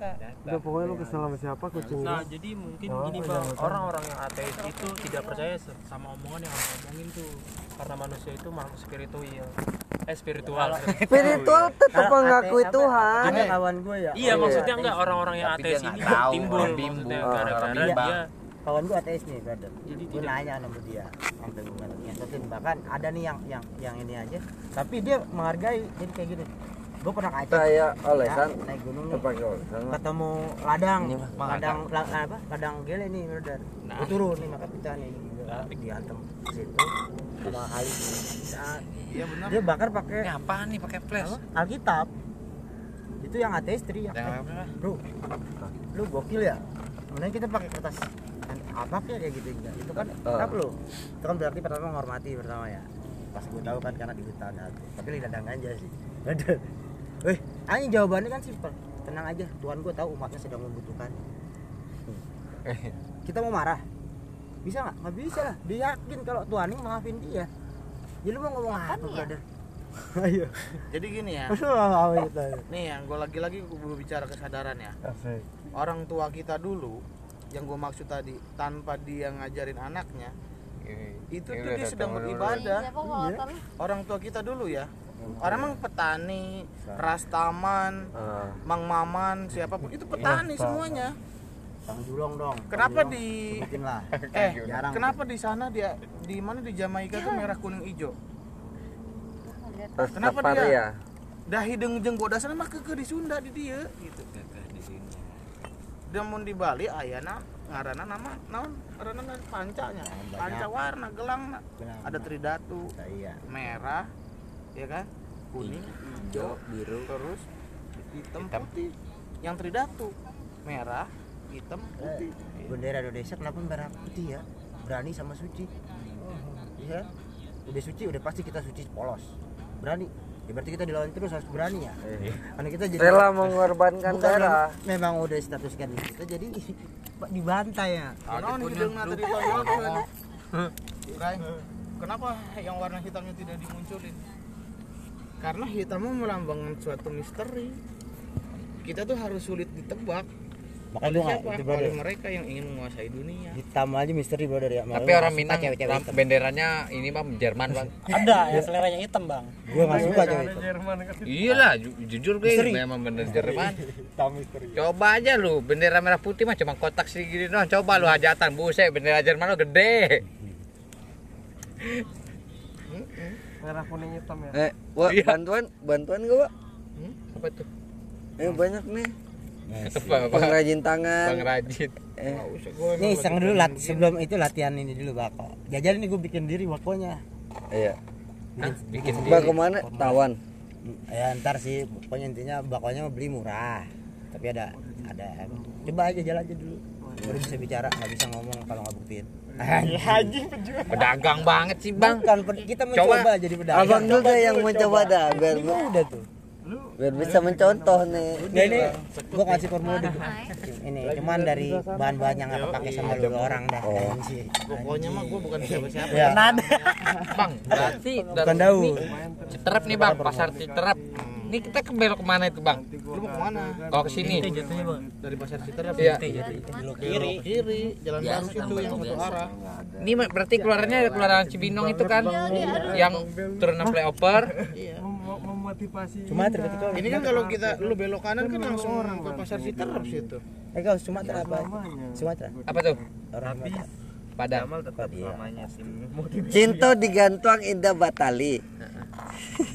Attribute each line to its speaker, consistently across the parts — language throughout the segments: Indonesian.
Speaker 1: data
Speaker 2: Udah pokoknya lu kesel sama siapa kucing
Speaker 3: Nah, jadi mungkin
Speaker 2: Oh,
Speaker 3: gini
Speaker 2: iya,
Speaker 3: bang, orang-orang yang ateis itu tidak percaya sama omongan yang orang omongin tuh, karena manusia itu makhluk spiritual, eh spiritual.
Speaker 4: Spiritual. tetap mengakui Tuhan.
Speaker 5: Ada kawan gue ya.
Speaker 3: Iya, maksudnya enggak orang-orang yang ateis ini timbul maksudnya
Speaker 6: bimbang,
Speaker 3: gara-gara dia.
Speaker 5: Kawan gue ateis nih, brother.
Speaker 3: Jadi
Speaker 5: gue nanya sama dia sampai gue bahkan ada nih yang yang yang ini aja. Tapi dia menghargai jadi kayak gini gue pernah ke Aceh
Speaker 4: Kayak olesan.
Speaker 5: ya, naik gunung. Nih
Speaker 4: Pakai olesan.
Speaker 5: ketemu ladang.
Speaker 6: Ini mah.
Speaker 5: Ladang la- apa? Ladang gele nih brother
Speaker 3: Nah.
Speaker 5: gue turun nih maka kita nih diantem di situ. Sama Ali Nah,
Speaker 1: iya benar.
Speaker 5: Dia bakar pakai
Speaker 6: Ini apaan nih pakai flash?
Speaker 5: apa? Alkitab. Itu yang ateis teriak
Speaker 6: Yang
Speaker 5: eh,
Speaker 6: apa?
Speaker 5: bro lu gokil ya? Kemudian kita pakai kertas. Apa ya kayak gitu? Enggak. Itu kan kenapa lu. Itu kan berarti pertama menghormati pertama ya. Pas gue tahu kan karena di hutan. Tapi li dadang aja sih eh ini jawabannya kan simpel. Tenang aja Tuhan gue tahu umatnya sedang membutuhkan. Kita mau marah? Bisa nggak? Nggak bisa lah. Dia yakin kalau Tuhan ini maafin dia. Jadi lu mau ngomong apa brother? Ayo
Speaker 1: jadi gini ya.
Speaker 5: Gitu
Speaker 1: nih yang gue lagi-lagi gue bicara kesadaran ya.
Speaker 2: Asik.
Speaker 1: orang tua kita dulu yang gue maksud tadi tanpa dia ngajarin anaknya itu tuh dia sedang beribadah. Orang tua kita dulu ya orang emang petani rastaman mang maman siapa pun. Itu petani semuanya.
Speaker 5: Bang Julong dong.
Speaker 1: Kenapa
Speaker 5: Julong.
Speaker 1: di
Speaker 5: lah
Speaker 1: eh
Speaker 5: Jarang.
Speaker 1: kenapa di sana dia di mana di Jamaika tuh merah kuning hijau?
Speaker 4: Terus
Speaker 1: Kenapa
Speaker 4: apa
Speaker 1: dia?
Speaker 4: ya?
Speaker 1: dah hidung jeng bodasana mah keke di Sunda di dia gitu. Dan mun di Bali ayana ngarana nama naon karena pancanya. Panca warna gelang ada tridatu.
Speaker 5: Nah, iya.
Speaker 1: Merah ya kan? Kuning hijau biru. terus hitam, putih. Yang tridatu merah hitam putih.
Speaker 5: bendera Indonesia kenapa merah putih ya? Berani sama suci. Iya. Udah suci udah pasti kita suci polos. Berani. Ya berarti kita dilawan terus harus berani ya? Karena kita jadi
Speaker 4: Rela mengorbankan darah.
Speaker 5: memang udah statuskan kita jadi dibantai ya?
Speaker 1: Rai, kenapa yang warna hitamnya tidak dimunculin karena hitamnya melambangkan suatu misteri kita tuh harus sulit ditebak
Speaker 5: makanya
Speaker 1: oleh siapa
Speaker 5: itu
Speaker 1: oleh mereka yang ingin menguasai dunia
Speaker 5: hitam aja misteri brother ya
Speaker 6: Tapi orang Minang ram- benderanya ini bang Jerman bang.
Speaker 3: Ada yang seleranya hitam bang.
Speaker 5: gue nggak suka cewek itu
Speaker 2: Jerman kan
Speaker 6: Iya lah, ju- jujur gue memang bener Jerman.
Speaker 2: hitam misteri.
Speaker 6: Coba aja lu, bendera merah putih mah cuma kotak segini doang. Coba lu hajatan, buset bendera Jerman lu gede.
Speaker 2: Merah kuning hitam ya.
Speaker 4: Eh, Wak,
Speaker 6: Iya.
Speaker 4: bantuan, bantuan gak, Wak?
Speaker 6: Apa tuh?
Speaker 4: Eh, banyak nih.
Speaker 6: Apa?
Speaker 4: Pengrajin tangan.
Speaker 6: Bang Rajin.
Speaker 4: Eh,
Speaker 5: nih iseng dulu lat sebelum itu latihan ini dulu bako jajan ini gue bikin diri wakonya
Speaker 4: iya.
Speaker 6: Hah? Bikin
Speaker 4: Bak
Speaker 6: diri.
Speaker 4: ke mana? Tawan.
Speaker 5: ya ntar sih pokoknya intinya bakonya mau beli murah tapi ada ada coba aja jalan aja dulu baru bisa bicara nggak bisa ngomong kalau nggak buktiin
Speaker 6: Pedagang banget sih bang.
Speaker 5: Bukan, kita mencoba
Speaker 6: Coba.
Speaker 5: jadi pedagang
Speaker 4: Abang dulu deh yang mencoba dah biar
Speaker 5: Ini udah tuh
Speaker 4: biar bisa mencontoh nih.
Speaker 5: Nah ini gua kasih formula dulu. Ini cuman dari bahan-bahan yang nggak kepake sama lu dua orang dah. Anjing.
Speaker 1: pokoknya mah gue bukan siapa-siapa
Speaker 5: Ya.
Speaker 6: Bang, berarti
Speaker 5: Bukan daun.
Speaker 6: Citerep nih bang, pasar Citerep. Ini kita ke belok ke mana itu bang?
Speaker 1: lu mau ke mana
Speaker 6: Kalau ke sini.
Speaker 3: Jatuhnya bang.
Speaker 1: dari pasar Citerep
Speaker 6: Iya.
Speaker 1: kiri kiri jalan baru situ yang satu arah
Speaker 6: Ini berarti keluarannya ada keluaran Cibinong itu kan, yang turunan flyover.
Speaker 2: Mem- memotivasi.
Speaker 5: Cuma terketika
Speaker 1: ini kan kalau kita lu belok kanan kan langsung ke pasar Citerep situ
Speaker 5: Eh kau Sumatera apa? Sumatera.
Speaker 6: Apa tuh?
Speaker 5: Orang Sumatera.
Speaker 6: Padang.
Speaker 5: Apa dia?
Speaker 4: Cinta digantung indah batali.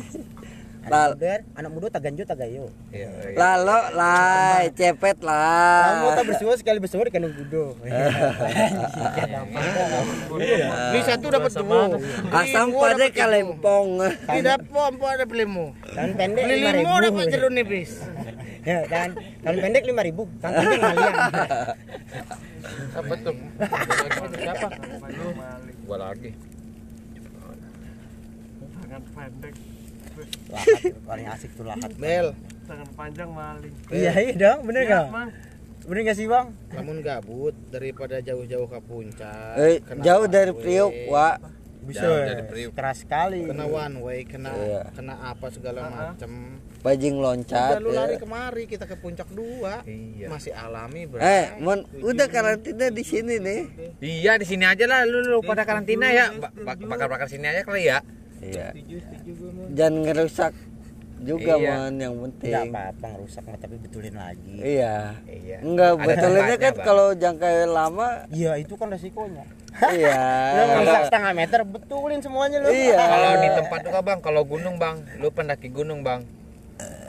Speaker 4: Lal,
Speaker 5: Udah, anak muda taganjo tagayo.
Speaker 4: lalo lai cepet
Speaker 5: Kamu
Speaker 4: lah.
Speaker 5: tak bersuara sekali bersuara kan gudo.
Speaker 1: ini satu dapat dua
Speaker 4: Asam pada kalempong.
Speaker 1: tidak pompo ada belimu
Speaker 5: Kan pendek lima ribu.
Speaker 1: dapat jeruk nipis
Speaker 5: Ya kan, kan pendek lima ribu, kan pendek kalian.
Speaker 6: Apa tuh? Siapa? Gua lagi.
Speaker 2: Tangan pendek,
Speaker 5: Lahat paling asik tuh lahat.
Speaker 1: bel
Speaker 2: tangan panjang maling.
Speaker 5: Iya iya dong, bener
Speaker 2: Iya,
Speaker 5: gak?
Speaker 2: Bang.
Speaker 5: Bener gak sih bang?
Speaker 1: namun gabut daripada jauh-jauh ke puncak
Speaker 4: Eh, jauh dari? Priuk, Wak.
Speaker 5: bisa
Speaker 6: Jauh dari Priuk.
Speaker 5: keras sekali
Speaker 1: kena one way kena
Speaker 4: Iya.
Speaker 1: kena apa segala macem
Speaker 4: bajing loncat
Speaker 1: udah lu
Speaker 4: ya.
Speaker 1: lari kemari kita ke puncak dua
Speaker 6: Iya.
Speaker 1: masih alami bro
Speaker 4: eh mon udah karantina di sini nih
Speaker 6: Iya di sini aja lah lu, lu pada karantina ya. Ba- ba- Bakar-bakar sini aja kali ya.
Speaker 4: Iya jangan ngerusak juga
Speaker 6: Iya.
Speaker 4: mon yang
Speaker 5: nggak
Speaker 4: penting
Speaker 5: apa-apa ngerusak mah, tapi betulin lagi
Speaker 4: iya
Speaker 6: Iya.
Speaker 4: enggak
Speaker 6: Ada
Speaker 4: betulinnya kan
Speaker 6: Bang.
Speaker 4: kalau jangka lama
Speaker 5: iya itu kan resikonya
Speaker 4: iya
Speaker 5: lu ngerusak setengah meter betulin semuanya lu
Speaker 4: Iya.
Speaker 6: Kalau di tempat tuh bang, kalau gunung bang, lu pendaki gunung bang,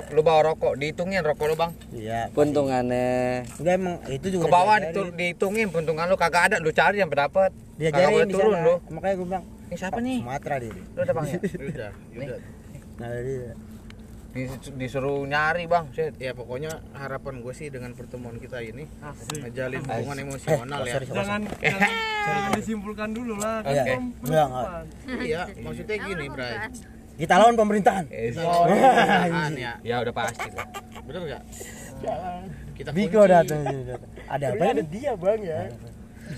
Speaker 6: lu bawa rokok, dihitungin rokok lu bang.
Speaker 5: iya
Speaker 4: puntungannya
Speaker 5: enggak emang itu juga
Speaker 6: Ke bawah
Speaker 5: diajarin.
Speaker 6: dihitungin puntungan lu kagak ada, lu cari yang berdapat. Kagak
Speaker 5: diajarin
Speaker 6: boleh
Speaker 5: di
Speaker 6: turun lu.
Speaker 5: makanya gue bilang
Speaker 6: Ini siapa nih?
Speaker 5: Sumatera dia.
Speaker 6: Lu ada bang ya?
Speaker 1: udah udah.
Speaker 5: Nah dia
Speaker 6: Dis- disuruh nyari bang, set.
Speaker 1: ya pokoknya harapan gue sih dengan pertemuan kita ini
Speaker 2: Asik.
Speaker 1: ngejalin hubungan emosional ya.
Speaker 2: Jangan, jangan, jangan disimpulkan dulu lah. Kan
Speaker 5: Iya. Enggak,
Speaker 2: penutupan.
Speaker 1: iya maksudnya gini Bray.
Speaker 5: kita lawan pemerintahan.
Speaker 6: Eh,
Speaker 1: oh, pemerintahan ya.
Speaker 6: Ya udah pasti lah.
Speaker 1: bener nggak? Kita
Speaker 5: Biko datang. ada apa ada dia bang ya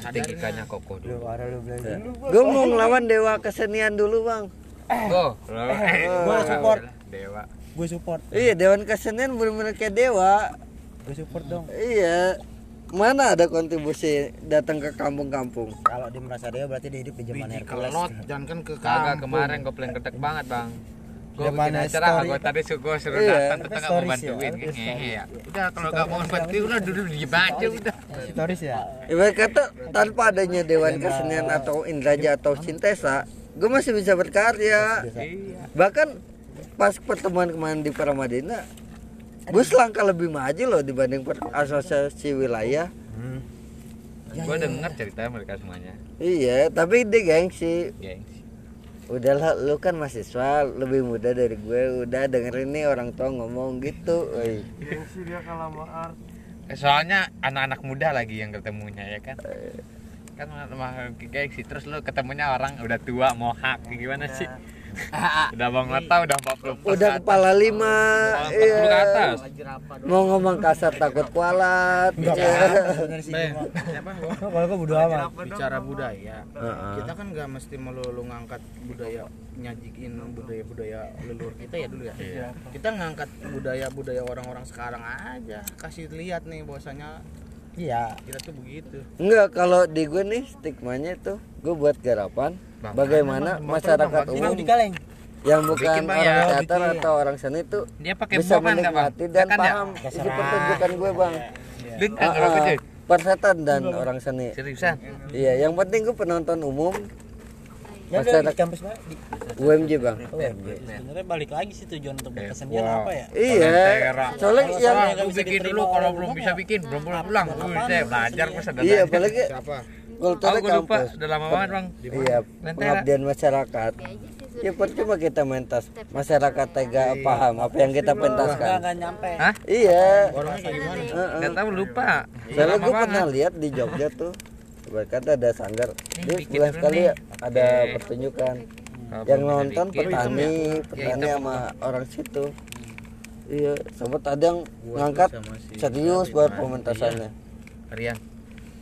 Speaker 6: Ada ikannya kokoh
Speaker 5: lu
Speaker 6: dulu.
Speaker 4: gue mau ngelawan dewa kesenian dulu bang.
Speaker 6: Go.
Speaker 5: Gua support.
Speaker 6: Dewa.
Speaker 5: gue support.
Speaker 4: Iya dewan kesenian bener-bener kayak dewa.
Speaker 5: Gue support dong.
Speaker 4: Iya. Mana ada kontribusi datang ke kampung-kampung?
Speaker 5: Kalau dia merasa dia berarti dia hidup di zaman Hercules.
Speaker 1: kelot jangan kan ke
Speaker 6: Kagak
Speaker 1: kampung
Speaker 6: kemarin gue plan gedek banget bang. Gue bikin acara
Speaker 5: story.
Speaker 6: gue tadi suka suruh
Speaker 4: Iya.
Speaker 6: datang tetangga mau
Speaker 5: Stories ya,
Speaker 6: bantuin.
Speaker 5: ada stories.
Speaker 6: Ngehe ya. Udah kalau gak mau bantuin udah duduk di aja udah.
Speaker 5: stories ya
Speaker 4: Ibarat kata tanpa adanya Dewan Kesenian atau Indraja atau Sintesa, gue masih bisa berkarya.
Speaker 6: Iya.
Speaker 4: Bahkan pas pertemuan kemarin di Paramadina, gue selangkah lebih maju loh dibanding per- asosiasi wilayah.
Speaker 6: Gue denger ceritanya mereka semuanya.
Speaker 4: Iya, tapi dia gengsi.
Speaker 6: Gengsi.
Speaker 4: Udahlah, lu kan mahasiswa, lebih muda dari gue. Udah dengerin nih orang tua ngomong gitu. Woi.
Speaker 2: Gengsi dia art.
Speaker 6: Eh, Soalnya anak-anak muda lagi yang ketemunya ya kan. Kan mah gengsi terus lu ketemunya orang udah tua mau hak gimana sih? udah bang Lata udah 40
Speaker 4: Udah kepala lima,
Speaker 6: 40 ke
Speaker 4: iya.
Speaker 6: atas.
Speaker 4: Mau ngomong kasar takut kualat. Iya.
Speaker 5: apa kalau gue bodo amat.
Speaker 1: Bicara budaya. Kita kan nggak mesti melulu ngangkat budaya nyajikin budaya budaya leluhur kita ya dulu ya. Kita ngangkat budaya budaya orang-orang sekarang aja. Kasih lihat nih bahwasanya
Speaker 5: iya
Speaker 1: kita tuh begitu
Speaker 4: Enggak, kalau di gue nih stigmanya itu gue buat garapan
Speaker 6: Bang,
Speaker 4: bagaimana masyarakat
Speaker 5: ini
Speaker 4: umum
Speaker 5: di kaleng
Speaker 4: yang bukan
Speaker 6: Bikin, Bang,
Speaker 4: orang
Speaker 6: ya.
Speaker 4: teater
Speaker 5: Bikin.
Speaker 4: atau orang seni itu
Speaker 6: Dia pakai
Speaker 4: bisa
Speaker 6: Bang?
Speaker 4: menikmati dan
Speaker 6: Kan ya?
Speaker 4: paham isi pertunjukan gue bang. Ah,
Speaker 6: kalau
Speaker 4: ah,
Speaker 6: gede.
Speaker 4: persetan dan orang seni.
Speaker 6: Seriusan?
Speaker 4: Iya, yang penting gue penonton umum
Speaker 5: ya
Speaker 4: masyarakat
Speaker 5: di kampus mana di
Speaker 4: UMJ bang.
Speaker 5: UMJ
Speaker 7: sebenarnya balik lagi sih tujuan untuk
Speaker 6: Eh,
Speaker 7: berkesenian
Speaker 6: wow.
Speaker 7: apa ya
Speaker 4: Iya, soalnya yang
Speaker 6: Aku bikin dulu kalau belum bisa bikin belum pulang pulang. Buset, belajar gue sadar.
Speaker 4: iya apalagi
Speaker 1: siapa
Speaker 4: kulturnya
Speaker 6: Oh, gue lupa. Udah lama banget, Bang.
Speaker 4: Iya, pengabdian masyarakat. Ya percuma kita mentas masyarakat tega paham apa yang kita pentaskan.
Speaker 7: nggak nyampe
Speaker 6: Hah?
Speaker 4: Iya.
Speaker 1: orangnya kayak gimana.
Speaker 6: Enggak tahu lupa.
Speaker 4: Soalnya
Speaker 6: lama
Speaker 4: gue pernah lihat di Jogja tuh Berkata ada sanggar Dia
Speaker 6: bikin
Speaker 4: sebulan sekali
Speaker 6: nih.
Speaker 4: ada
Speaker 6: Oke.
Speaker 4: pertunjukan
Speaker 6: Kalau
Speaker 4: Yang nonton petani
Speaker 6: Ya,
Speaker 4: Petani
Speaker 6: hitam
Speaker 4: sama orang situ Iya Sobat ada yang
Speaker 1: Gua
Speaker 4: ngangkat
Speaker 1: si
Speaker 4: serius buat pementasannya
Speaker 6: Rian.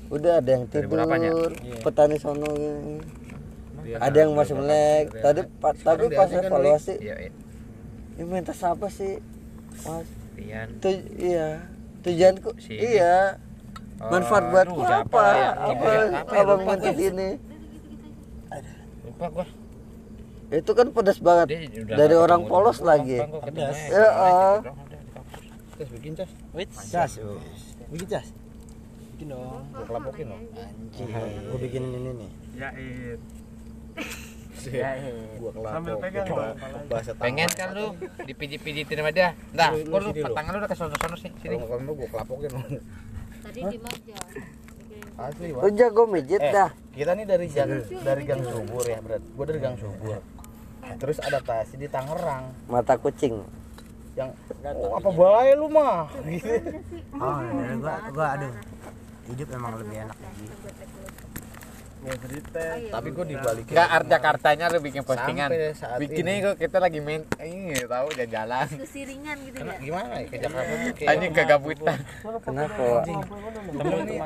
Speaker 4: Udah ada yang tidur
Speaker 6: berapanya?
Speaker 4: Petani sono gini.
Speaker 1: Iya.
Speaker 4: Ada yang masih melek Tadi pa- tapi pas evaluasi
Speaker 6: Iya, iya.
Speaker 4: Ini mentas apa sih Mas
Speaker 6: Rian.
Speaker 4: Tu iya Tujuanku
Speaker 6: Si-
Speaker 4: Iya Manfaat buat
Speaker 6: aduh,
Speaker 4: apa?
Speaker 6: siapa ya?
Speaker 4: Apa,
Speaker 6: Iya,
Speaker 4: apa,
Speaker 6: apa ya?
Speaker 4: abang
Speaker 6: Lupa
Speaker 4: mentas ini?
Speaker 6: Lupa gua.
Speaker 4: itu kan pedas banget. Dari orang polos lagi.
Speaker 6: Gua
Speaker 7: Pedas.
Speaker 4: Ya, ah.
Speaker 1: Tes bikin tes
Speaker 7: wait
Speaker 5: cas oh. bikin cas
Speaker 7: bikin dong.
Speaker 1: Gua kelapokin loh
Speaker 5: gue bikin ini nih.
Speaker 2: Yair.
Speaker 1: gua kelapok
Speaker 2: Sambil pegang dong
Speaker 1: bahasa
Speaker 6: Pengen kan lu? Dipijit-pijitin sama dia. Nah,
Speaker 1: Lu- lu
Speaker 6: tangan lu udah ke sono-sono sih. Sini.
Speaker 1: kalau gua kelapokin
Speaker 8: Tadi di
Speaker 1: asli Wak.
Speaker 4: jago mijit
Speaker 1: Eh,
Speaker 4: dah.
Speaker 1: kita nih dari gang dari gang subur ya berat gua dari gang subur. Terus adaptasi di Tangerang.
Speaker 4: Mata kucing.
Speaker 1: Yang oh, apa bae lu mah? Gitu
Speaker 5: oh ya, gua gua aduh. Hidup emang lebih enak lagi
Speaker 1: tapi gue dibalikin
Speaker 6: Enggak art Jakartanya lu bikin postingan. Bikinnya
Speaker 1: ini.
Speaker 6: kok kita lagi main ini tahu jalan-jalan.
Speaker 8: Diskusi ringan gitu ya.
Speaker 1: gimana ya ke Jakarta tuh kayak
Speaker 6: Anjing kegabutan.
Speaker 4: Kenapa?
Speaker 1: temen nih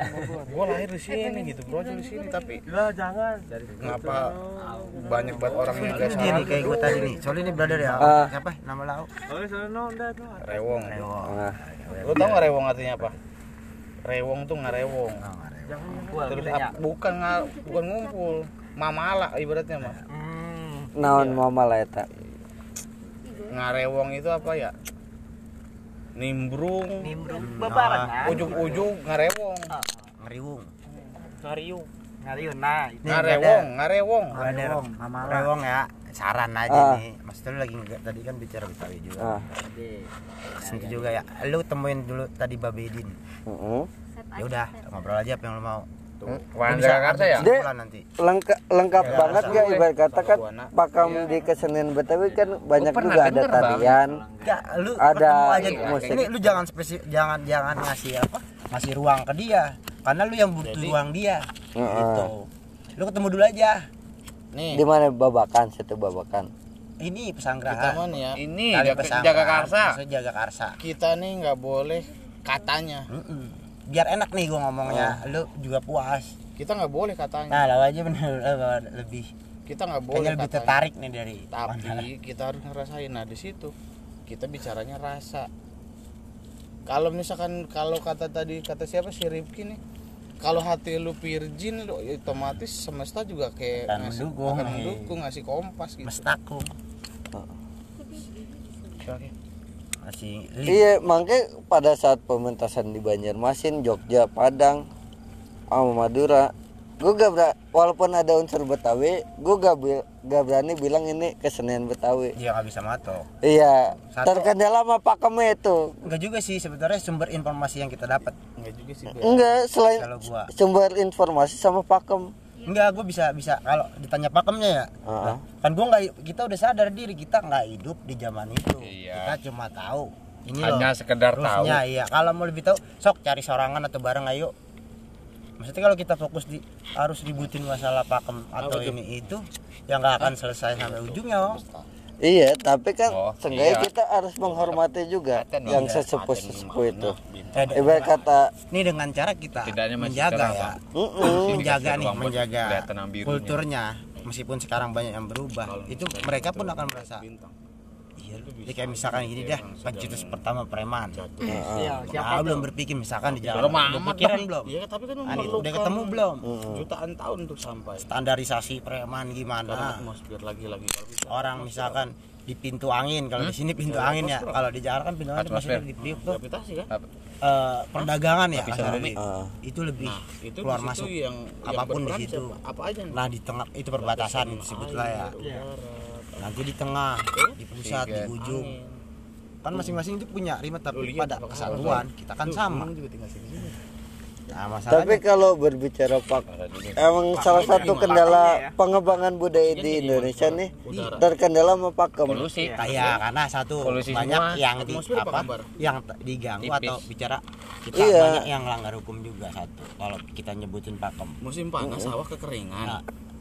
Speaker 1: gue lahir di sini gitu bro di sini tapi
Speaker 2: lah jangan
Speaker 1: ngapa banyak banget orang yang gak
Speaker 5: Ini
Speaker 1: salah
Speaker 5: kayak gue tadi nih. Soalnya ini brother ya.
Speaker 4: Ah.
Speaker 5: Siapa? Nama lau.
Speaker 2: oh sono udah tuh
Speaker 1: rewong
Speaker 4: Nah,
Speaker 1: lu tau gak rewong artinya apa rewong tuh ngarewong terus ap- bukan nga- bukan ngumpul mamala ibaratnya mah
Speaker 4: naon mama lah eta.
Speaker 1: ngarewong itu apa ya nimbrung
Speaker 5: Nimbrung.
Speaker 1: ujung-ujung ngarewong
Speaker 5: Ngeriwung.
Speaker 3: ngariung
Speaker 5: Ngeriwung. Nah, itu yang
Speaker 1: ngarewong ngarewong
Speaker 5: Rewong, Rewong ya. Saran aja
Speaker 4: Ah.
Speaker 5: nih. Maksudnya lu lagi nggak tadi kan bicara Betawi juga.
Speaker 4: Ah,
Speaker 5: Sentu juga ya. Lu temuin dulu tadi Babedin.
Speaker 4: heeh.
Speaker 5: Ya udah, ngobrol aja apa yang lu mau. Bisa
Speaker 6: Jakarta ya?
Speaker 5: kesimpulan nanti.
Speaker 4: lengkap lengkap
Speaker 5: Ya,
Speaker 4: banget gak ibarat kata kan pakam di kesenian Betawi kan banyak
Speaker 6: pernah
Speaker 4: juga ada tarian
Speaker 5: Enggak, lu
Speaker 4: Ada musik.
Speaker 5: Ini lu jangan spesifik jangan jangan ngasih apa? Ngasih ruang ke dia. Karena lu yang butuh ruang dia.
Speaker 4: Heeh.
Speaker 5: Gitu. Lu ketemu dulu aja.
Speaker 1: nih
Speaker 4: di mana babakan situ babakan
Speaker 5: Ini
Speaker 1: kita
Speaker 5: pesanggerahan.
Speaker 1: mah nih ya
Speaker 6: Ini jaga, jaga karsa.
Speaker 5: Maksudnya jaga karsa.
Speaker 1: kita nih nggak boleh katanya
Speaker 5: Mm-mm. Biar enak nih gua ngomongnya. Lu juga puas.
Speaker 1: kita nggak boleh katanya.
Speaker 5: Nah, lalu aja bener lebih.
Speaker 1: Kita nggak boleh
Speaker 5: kayaknya lebih
Speaker 1: katanya.
Speaker 5: tertarik nih dari
Speaker 1: tapi kita harus ngerasain. Nah di situ kita bicaranya rasa. Kalau misalkan kalau kata tadi kata siapa si Rifki nih? Kalau hati lu virgin lu otomatis semesta juga kayak
Speaker 5: Akan
Speaker 1: ngasih,
Speaker 5: mendukung,
Speaker 1: akan
Speaker 5: nih.
Speaker 1: mendukung ngasih kompas gitu.
Speaker 5: Mestaku masih
Speaker 4: iya makanya pada saat pementasan di Banjarmasin Jogja Padang sama Madura gue gak ber- walaupun ada unsur Betawi gue gak, bil- gak berani bilang ini kesenian Betawi.
Speaker 5: Dia nggak bisa matok.
Speaker 4: Iya
Speaker 5: Satu.
Speaker 4: terkendala sama pakemnya itu.
Speaker 5: Enggak juga sih sebenarnya sumber informasi yang kita dapat.
Speaker 1: Enggak juga sih
Speaker 4: enggak selain
Speaker 5: gua.
Speaker 4: sumber informasi sama pakem
Speaker 5: enggak gua bisa bisa. Kalau ditanya pakemnya ya.
Speaker 4: Heeh.
Speaker 5: kan gua nggak kita udah sadar diri kita nggak hidup di zaman itu.
Speaker 6: Iya.
Speaker 5: kita cuma tahu. Ini
Speaker 6: Hanya
Speaker 5: loh
Speaker 6: sekedar tahu.
Speaker 5: iya. Kalau mau lebih tahu sok cari sorangan atau bareng ayo. Maksudnya kalau kita fokus di harus ributin masalah pakem atau ini itu yang nggak akan selesai sampai ujungnya oh.
Speaker 4: Iya, tapi kan
Speaker 6: Oh,
Speaker 4: seenggaknya
Speaker 6: iya.
Speaker 4: kita harus menghormati juga
Speaker 6: Paten,
Speaker 4: yang
Speaker 6: iya,
Speaker 4: sesepuh-sesepuh itu.
Speaker 5: Eh, de-
Speaker 4: Ibarat kata,
Speaker 5: ini dengan cara kita
Speaker 6: Tidaknya
Speaker 5: menjaga ya.
Speaker 6: Bang.
Speaker 4: "Mm-mm,
Speaker 5: menjaga nih menjaga kulturnya. Meskipun sekarang banyak yang berubah itu mereka pun akan merasa iya jadi kayak misalkan gini dah pencetus pertama preman.
Speaker 3: Iya siapa
Speaker 5: nah, belum berpikir misalkan di jalan
Speaker 6: Belum
Speaker 5: pikiran belum.
Speaker 1: Iya tapi kan
Speaker 5: Ani,
Speaker 1: memerlukan
Speaker 5: udah ketemu belum?
Speaker 1: Jutaan tahun untuk sampai.
Speaker 5: Standarisasi preman gimana?
Speaker 1: Lagi-lagi kalau bisa
Speaker 5: orang misalkan di pintu angin kalau di sini pintu angin ya. kalau di Jakarta kan pintu angin maksudnya di Priuk tuh.
Speaker 1: Gravitasi kan?
Speaker 5: Eh, perdagangan ya kasarnya.
Speaker 4: Ah.
Speaker 5: itu lebih
Speaker 1: itu
Speaker 5: keluar masuk.
Speaker 1: yang
Speaker 5: apa pun di
Speaker 1: yang
Speaker 5: situ.
Speaker 1: apa aja nih?
Speaker 5: Nah di tengah itu perbatasan disebutlah ya nanti di tengah di pusat di ujung. Kan masing-masing itu punya rima tapi pada kesatuan kita kan sama.
Speaker 1: juga tinggal sini
Speaker 5: nah
Speaker 4: tapi kalau berbicara pak, emang salah satu kendala pengembangan budaya di Indonesia nih terkendala sama pakem.
Speaker 6: Polusi.
Speaker 5: kayak karena satu
Speaker 6: Polusi
Speaker 5: banyak
Speaker 6: semua.
Speaker 5: yang di
Speaker 1: apa
Speaker 5: yang diganggu
Speaker 6: Tipis.
Speaker 5: atau bicara kita
Speaker 4: Iya.
Speaker 5: banyak yang langgar hukum juga satu. Kalau kita nyebutin pakem
Speaker 1: musim panas sawah kekeringan.
Speaker 5: Nah,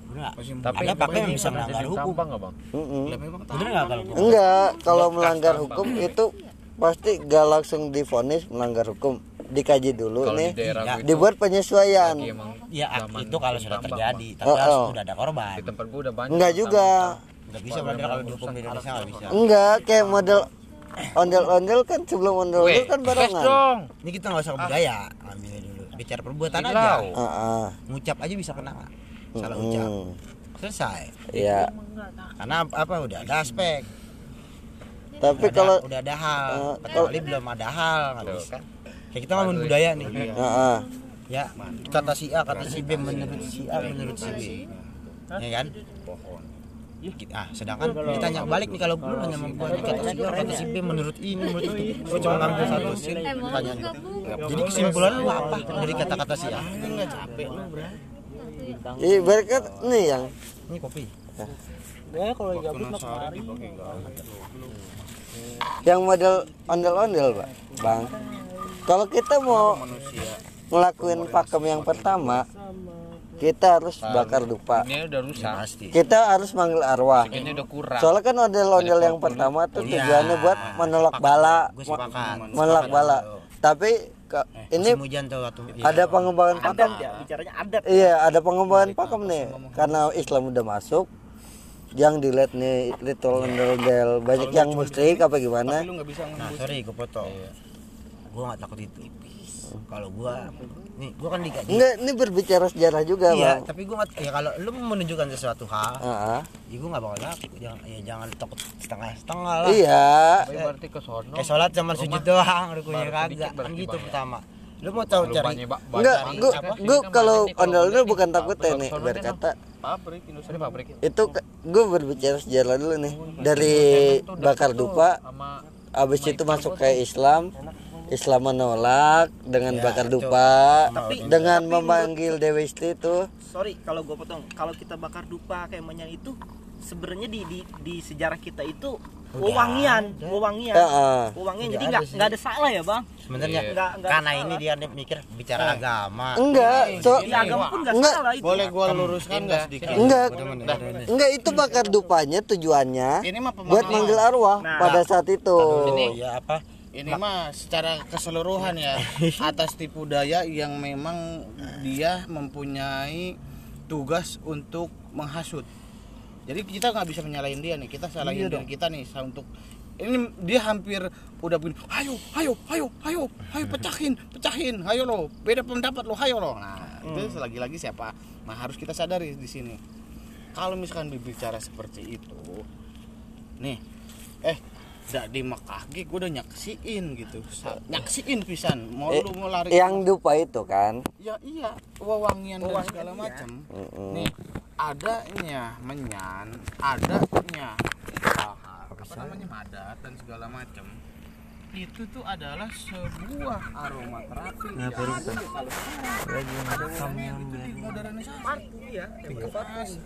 Speaker 6: Tapi
Speaker 5: ada pakem yang bisa melanggar hukum
Speaker 6: bang?
Speaker 1: Lah memang
Speaker 5: bener nggak kalau gua?
Speaker 4: Enggak, kalau melanggar hukum itu pasti gak langsung divonis melanggar hukum, dikaji dulu
Speaker 6: Kalau di
Speaker 4: nih,
Speaker 6: gue itu
Speaker 4: dibuat penyesuaian.
Speaker 5: ya itu kalau sudah terjadi
Speaker 6: Bang.
Speaker 5: tapi
Speaker 4: Oh,
Speaker 5: harus
Speaker 4: oh.
Speaker 5: sudah ada korban
Speaker 6: Di tempat gue udah banyak.
Speaker 4: Enggak juga,
Speaker 5: nggak bisa berarti kalau dihukum di Indonesia nggak bisa
Speaker 4: enggak kayak model ondel-ondel kan sebelum ondel-ondel
Speaker 6: Weh,
Speaker 4: kan barengan.
Speaker 6: dong.
Speaker 5: ini kita nggak usah budaya ambil dulu bicara perbuatan aja.
Speaker 4: Ah, ah.
Speaker 5: ngucap aja bisa kena salah ucap. Selesai.
Speaker 4: Iya,
Speaker 5: karena apa udah ada aspek.
Speaker 4: Tapi
Speaker 5: udah,
Speaker 4: kalau
Speaker 5: ada, udah ada hal.
Speaker 4: Eh,
Speaker 5: kecuali belum ada hal nggak bisa.
Speaker 6: Kan.
Speaker 5: kayak kita ngomongin budaya nih.
Speaker 4: Ah, ah.
Speaker 5: ya kata si A kata si B menurut si A menurut si B. Ya kan? Gitu. ah sedangkan ditanya balik nih kalau sama gue nih kata si A kata si B menurut ini menurut itu. Gue cuma ngambil satu scene
Speaker 8: Emang
Speaker 5: tanya
Speaker 8: enggak bu
Speaker 5: jadi kesimpulan lu apa dari kata-kata si A?
Speaker 1: Enggak capek lu bro
Speaker 4: Iya, berkat nih yang.
Speaker 5: Ini kopi.
Speaker 3: Gue kalau lagi gabut mah
Speaker 4: yang model ondel-ondel, Pak. Bang. Kalau kita mau ngelakuin pakem yang pertama, kita harus bakar dupa.
Speaker 6: Ini udah rusak.
Speaker 5: Pasti.
Speaker 4: Kita harus manggil arwah.
Speaker 6: Ini udah kurang.
Speaker 4: Soalnya kan ondel-ondel yang pertama tuh tujuannya buat menolak bala. Menolak bala. Tapi ke- ini
Speaker 5: musim hujan tuh waktu
Speaker 4: ada pengembangan pakem.
Speaker 7: ya bicaranya adat.
Speaker 4: Iya ada pengembangan pakem nih karena Islam udah masuk yang dilihat nih little ondel-ondel banyak yang musyrik apa gimana?
Speaker 1: lu nggak bisa
Speaker 5: nah sorry gue potong. Gue nggak takut itu kalau gue nih gue kan dikaji
Speaker 4: enggak ini berbicara sejarah juga
Speaker 5: iya
Speaker 4: bang.
Speaker 5: tapi gue nggak ya kalau lu mau menunjukkan sesuatu hal
Speaker 4: ah.
Speaker 5: ya gue nggak bakal takut jangan ya jangan takut setengah setengah lah.
Speaker 4: Iya.
Speaker 6: Berarti ke sono
Speaker 5: kayak sholat cuma sujud doang rukunya kagak. kan gitu
Speaker 6: banyak.
Speaker 5: pertama. Lu mau tahu cari
Speaker 4: enggak gua gua
Speaker 6: Ini
Speaker 4: kalau ondel-ondel
Speaker 6: pabrik
Speaker 4: bukan takut ya nih berkata.
Speaker 1: pabrik industri
Speaker 6: pabrik.
Speaker 4: Itu gue berbicara sejarah dulu nih. Dari bakar dupa
Speaker 6: sama
Speaker 4: habis itu masuk ke Islam Islam menolak dengan bakar dupa dengan memanggil Dewi Isti itu.
Speaker 7: Sorry kalau gue potong. Kalau kita bakar dupa kayak menyan itu sebenarnya di, di di sejarah kita itu wewangian wewangian.
Speaker 4: Ah.
Speaker 7: wewangian jadi nggak nggak ada salah ya bang?
Speaker 5: Sebenarnya
Speaker 7: Nggak- nggak
Speaker 5: karena
Speaker 7: salah.
Speaker 5: ini dia nih mikir bicara agama.
Speaker 4: Enggak so
Speaker 7: di agama pun nggak
Speaker 4: Enggak.
Speaker 7: salah itu.
Speaker 1: Boleh gua luruskan nggak sedikit?
Speaker 4: Enggak. Enggak. itu bakar dupanya tujuannya
Speaker 1: ini mah
Speaker 4: buat manggil arwah
Speaker 7: Nah.
Speaker 4: pada saat itu.
Speaker 5: Oh ya apa
Speaker 1: ini mah secara keseluruhan ya. Atas tipu daya yang memang dia mempunyai tugas untuk menghasut. Jadi kita nggak bisa menyalahin dia nih kita salahin diri kita nih untuk ini dia hampir udah begini ayo ayo ayo ayo ayo pecahin pecahin ayo lo beda pendapat lo ayo lo. Nah itu lagi-lagi siapa nah harus kita sadari di sini. Kalau misalkan berbicara seperti itu nih eh dak di Mekah gue udah nyaksiin gitu. Sa- nyaksiin pisan mau
Speaker 4: Eh,
Speaker 1: lu mau lari
Speaker 4: yang dupa itu kan?
Speaker 1: Ya iya wewangian dan segala macam
Speaker 4: Mm-mm.
Speaker 1: nih adanya menyan adanya apa namanya? Madat dan segala macam itu tuh adalah sebuah aroma terapi. Nah, baru ada wewangian itu di modernisasi
Speaker 7: ya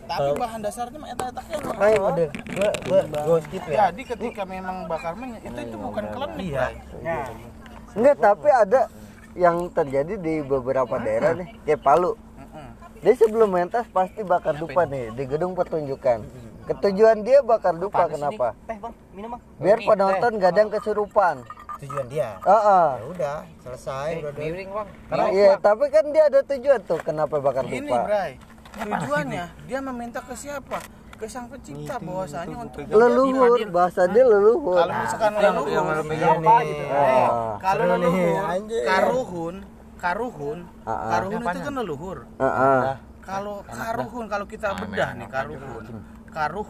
Speaker 1: tapi bahan dasarnya mah eta eta
Speaker 5: Hai, udah gua gua gua skip ya.
Speaker 1: Jadi ketika memang bakar minyak itu itu bukan klinik
Speaker 5: Iya.
Speaker 1: Bray.
Speaker 4: enggak tapi ada yang terjadi di beberapa daerah nih. Kayak Palu. Dia sebelum mentas pasti bakar dupa nih di gedung pertunjukan ketujuan dia bakar dupa kenapa?
Speaker 7: Teh bang minum bang.
Speaker 4: Biar penonton gak ada yang kesurupan.
Speaker 5: Tujuan dia?
Speaker 4: Ah ah.
Speaker 5: ya udah selesai udah udah.
Speaker 6: miring bang.
Speaker 4: Karena iya, tapi kan dia ada tujuan tuh kenapa bakar
Speaker 1: Ini
Speaker 4: dupa.
Speaker 1: Bray, tujuannya dia meminta ke siapa? Ke sang pencipta bahwasanya untuk
Speaker 4: Leluhur, bahasa dia leluhur.
Speaker 1: kalau misalkan leluhur,
Speaker 5: gitu.
Speaker 1: eh,
Speaker 4: Ah.
Speaker 1: kalau leluhur, karuhun, karuhun,
Speaker 4: Ah, ah.
Speaker 1: karuhun itu kan leluhur. Kalau karuhun, kalau kita bedah nih karuhun, karuh,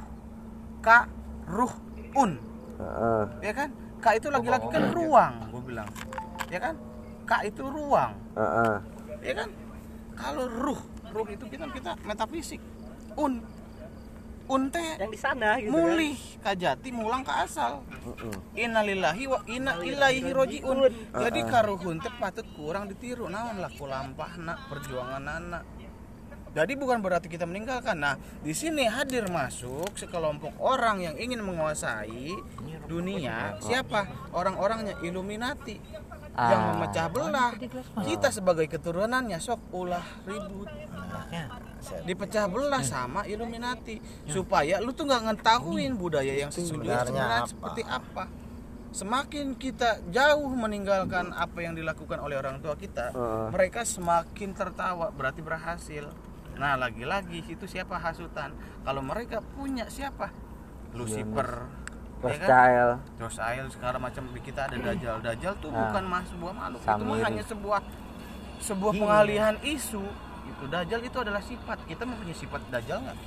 Speaker 1: karuhun,
Speaker 4: Ah, ah.
Speaker 1: ya kan? Ka itu lagi-lagi kan ruang, gue bilang, ya kan? Ka itu ruang,
Speaker 4: Ah, ah.
Speaker 1: ya kan? Kalau ruh ruh itu kita kita metafisik. Un. Un teh
Speaker 7: yang di sana gitu kan.
Speaker 1: mulih kajati mulang ke asal. Innalillahi wa inna ilaihi rojiun. jadi karuhun teh patut kurang ditiru. Naon laku lampahna perjuangan anak jadi bukan berarti kita meninggalkan. Nah di sini hadir masuk sekelompok orang yang ingin menguasai dunia. Siapa? Orang-orangnya Illuminati yang memecah belah. Kita sebagai keturunannya sok ulah ribut. Dipecah belah sama Illuminati. Supaya lu tuh nggak ngetahuin budaya yang sesungguhnya
Speaker 5: Sebenarnya
Speaker 1: sebenarnya
Speaker 5: apa?
Speaker 1: seperti apa? Semakin kita jauh meninggalkan apa yang dilakukan oleh orang tua kita
Speaker 4: Heeh.
Speaker 1: mereka semakin tertawa berarti berhasil nah lagi-lagi itu siapa hasutan kalau mereka punya siapa Lucifer ya kan?
Speaker 4: Style.
Speaker 1: Rosail segala macam kita ada dajjal. Dajjal tuh
Speaker 4: Nah.
Speaker 1: bukan mas sebuah makhluk, itu mah hanya sebuah sebuah pengalihan isu. Itu dajjal itu adalah sifat. Kita mempunyai sifat dajjal nggak?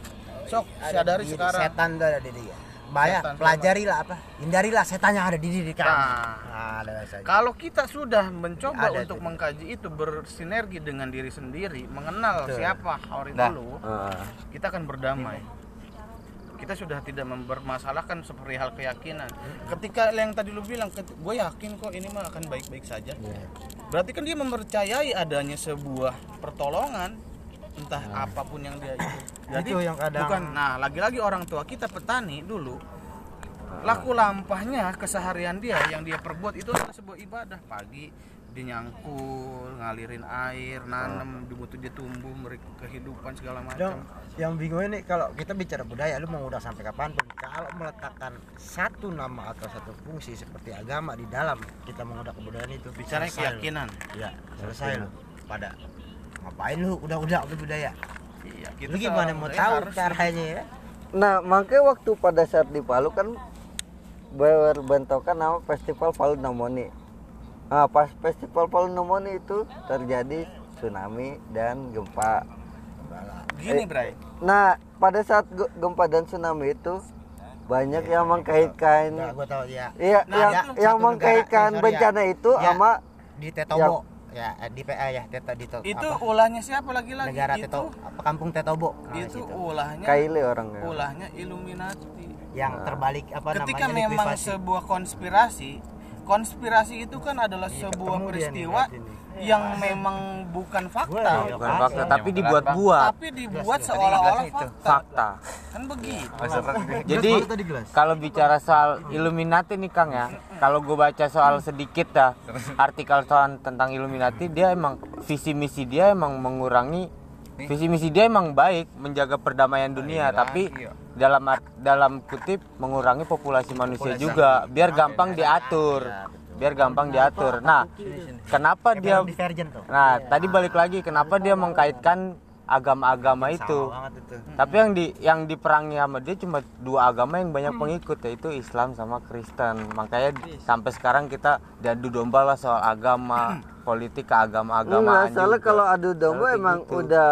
Speaker 1: Sok sadari sekarang.
Speaker 5: setan tuh ada di dia Bahaya,
Speaker 1: Setan
Speaker 5: pelajarilah apa? Hindarilah setan yang ada di diri kamu.
Speaker 1: Nah,
Speaker 5: Nah,
Speaker 1: kalau kita sudah mencoba
Speaker 5: Ada
Speaker 1: untuk
Speaker 5: tuh.
Speaker 1: mengkaji itu bersinergi dengan diri sendiri, mengenal
Speaker 5: Betul.
Speaker 1: siapa orang
Speaker 6: Dah.
Speaker 1: dulu,
Speaker 4: Ah.
Speaker 1: kita akan berdamai. Kita sudah tidak mempermasalahkan seperti hal keyakinan. Ketika yang tadi lu bilang, gue yakin kok ini mah akan baik-baik saja. Berarti kan dia mempercayai adanya sebuah pertolongan, entah apa pun yang dia itu. Jadi
Speaker 5: Itu yang kadang-
Speaker 1: bukan. Nah, lagi-lagi orang tua kita petani dulu laku lampahnya keseharian dia yang dia perbuat itu adalah sebuah ibadah pagi dia nyangkul ngalirin air nanam dibutuh dia tumbuh mereka kehidupan segala macam
Speaker 5: yang bingung ini kalau kita bicara budaya, lu mau udah sampai kapan pun, kalau meletakkan satu nama atau satu fungsi seperti agama di dalam kita mengudak kebudayaan itu,
Speaker 1: bicara
Speaker 5: selesai
Speaker 1: keyakinan
Speaker 5: Iya, selesai lu. Pada ngapain lu udah-udah budaya?
Speaker 1: iya
Speaker 5: Lu gimana mau tahu caranya ya?
Speaker 4: Nah, makanya waktu pada saat di Palu kan berbentukan nama Festival Palu Nomoni. Nah, pas Festival Palu Nomoni itu terjadi tsunami dan gempa.
Speaker 1: gini Bray
Speaker 4: Nah, pada saat ge- gempa dan tsunami itu banyak yang mengkaitkan
Speaker 5: Enggak, gua tahu ya.
Speaker 4: Iya,
Speaker 5: Nah,
Speaker 4: yang yang mengkaitkan
Speaker 5: negara, eh, sorry ya.
Speaker 4: bencana itu
Speaker 5: Ya.
Speaker 4: sama
Speaker 5: Di Tetobo. Ya, eh, di PA ya, Teta di To-
Speaker 1: itu
Speaker 5: apa?
Speaker 1: ulahnya siapa lagi-lagi
Speaker 5: negara
Speaker 1: itu
Speaker 5: Teto, apa kampung Tetobo. Nah,
Speaker 1: itu
Speaker 5: situ.
Speaker 1: ulahnya
Speaker 4: Kaili orangnya.
Speaker 1: ulahnya Illuminati
Speaker 5: yang terbalik apa
Speaker 1: ketika
Speaker 5: namanya
Speaker 1: memang
Speaker 5: likuidasi.
Speaker 1: sebuah konspirasi konspirasi itu kan adalah
Speaker 5: Iya,
Speaker 1: sebuah
Speaker 5: ketemu dia nih,
Speaker 1: peristiwa. Yang memang bukan fakta.
Speaker 5: Ya,
Speaker 2: bukan
Speaker 5: Pak.
Speaker 2: fakta tapi dibuat-buat.
Speaker 1: Tapi dibuat seolah-olah fakta.
Speaker 2: Fakta.
Speaker 1: Kan begitu.
Speaker 2: Jadi kalau bicara soal Illuminati nih Kang ya. Kalau gue baca soal sedikit dah artikel soal tentang Illuminati dia emang visi misi dia emang mengurangi visi misi dia emang baik menjaga perdamaian dunia. tapi dalam art- dalam kutip mengurangi populasi manusia juga biar gampang diatur biar gampang diatur nah kenapa dia
Speaker 5: Film Divergent tuh.
Speaker 2: nah tadi balik lagi kenapa dia mengkaitkan agama-agama itu
Speaker 5: itu.
Speaker 2: tapi yang di yang diperangi sama dia cuma dua agama yang banyak pengikut yaitu Islam sama Kristen makanya sampai sekarang kita diadu domba lah soal agama politik
Speaker 4: Enggak,
Speaker 2: keagama-agamaan
Speaker 4: soalnya
Speaker 2: juga.
Speaker 4: kalau adu domba emang
Speaker 2: gitu.
Speaker 4: udah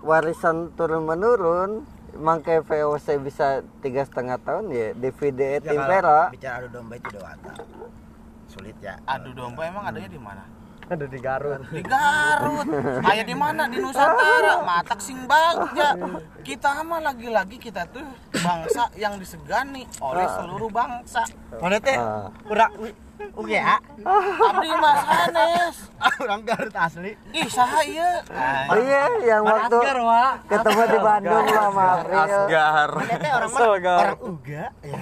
Speaker 4: warisan turun menurun. Emang kayak VOC bisa tiga setengah tahun ya DVD et
Speaker 5: Ya, kalau
Speaker 4: impera.
Speaker 5: bicara adu domba itu dewata. Sulit ya.
Speaker 1: adu domba emang adanya di mana
Speaker 4: Ada di Garut.
Speaker 1: di Garut kayak di mana di Nusantara matak sing bagja kita mah lagi-lagi kita tuh bangsa yang disegani oleh seluruh bangsa
Speaker 5: Mana teh?
Speaker 4: Ah.
Speaker 5: Udah Oke ya.
Speaker 1: abdi mas Hanes
Speaker 5: Orang Garut asli.
Speaker 1: ih saha ieu
Speaker 4: Oh iya, yang waktu
Speaker 5: Wak.
Speaker 4: ketemu di Bandung lah sama April.
Speaker 2: Asgar
Speaker 5: orang mana? Orang Uga. Ya.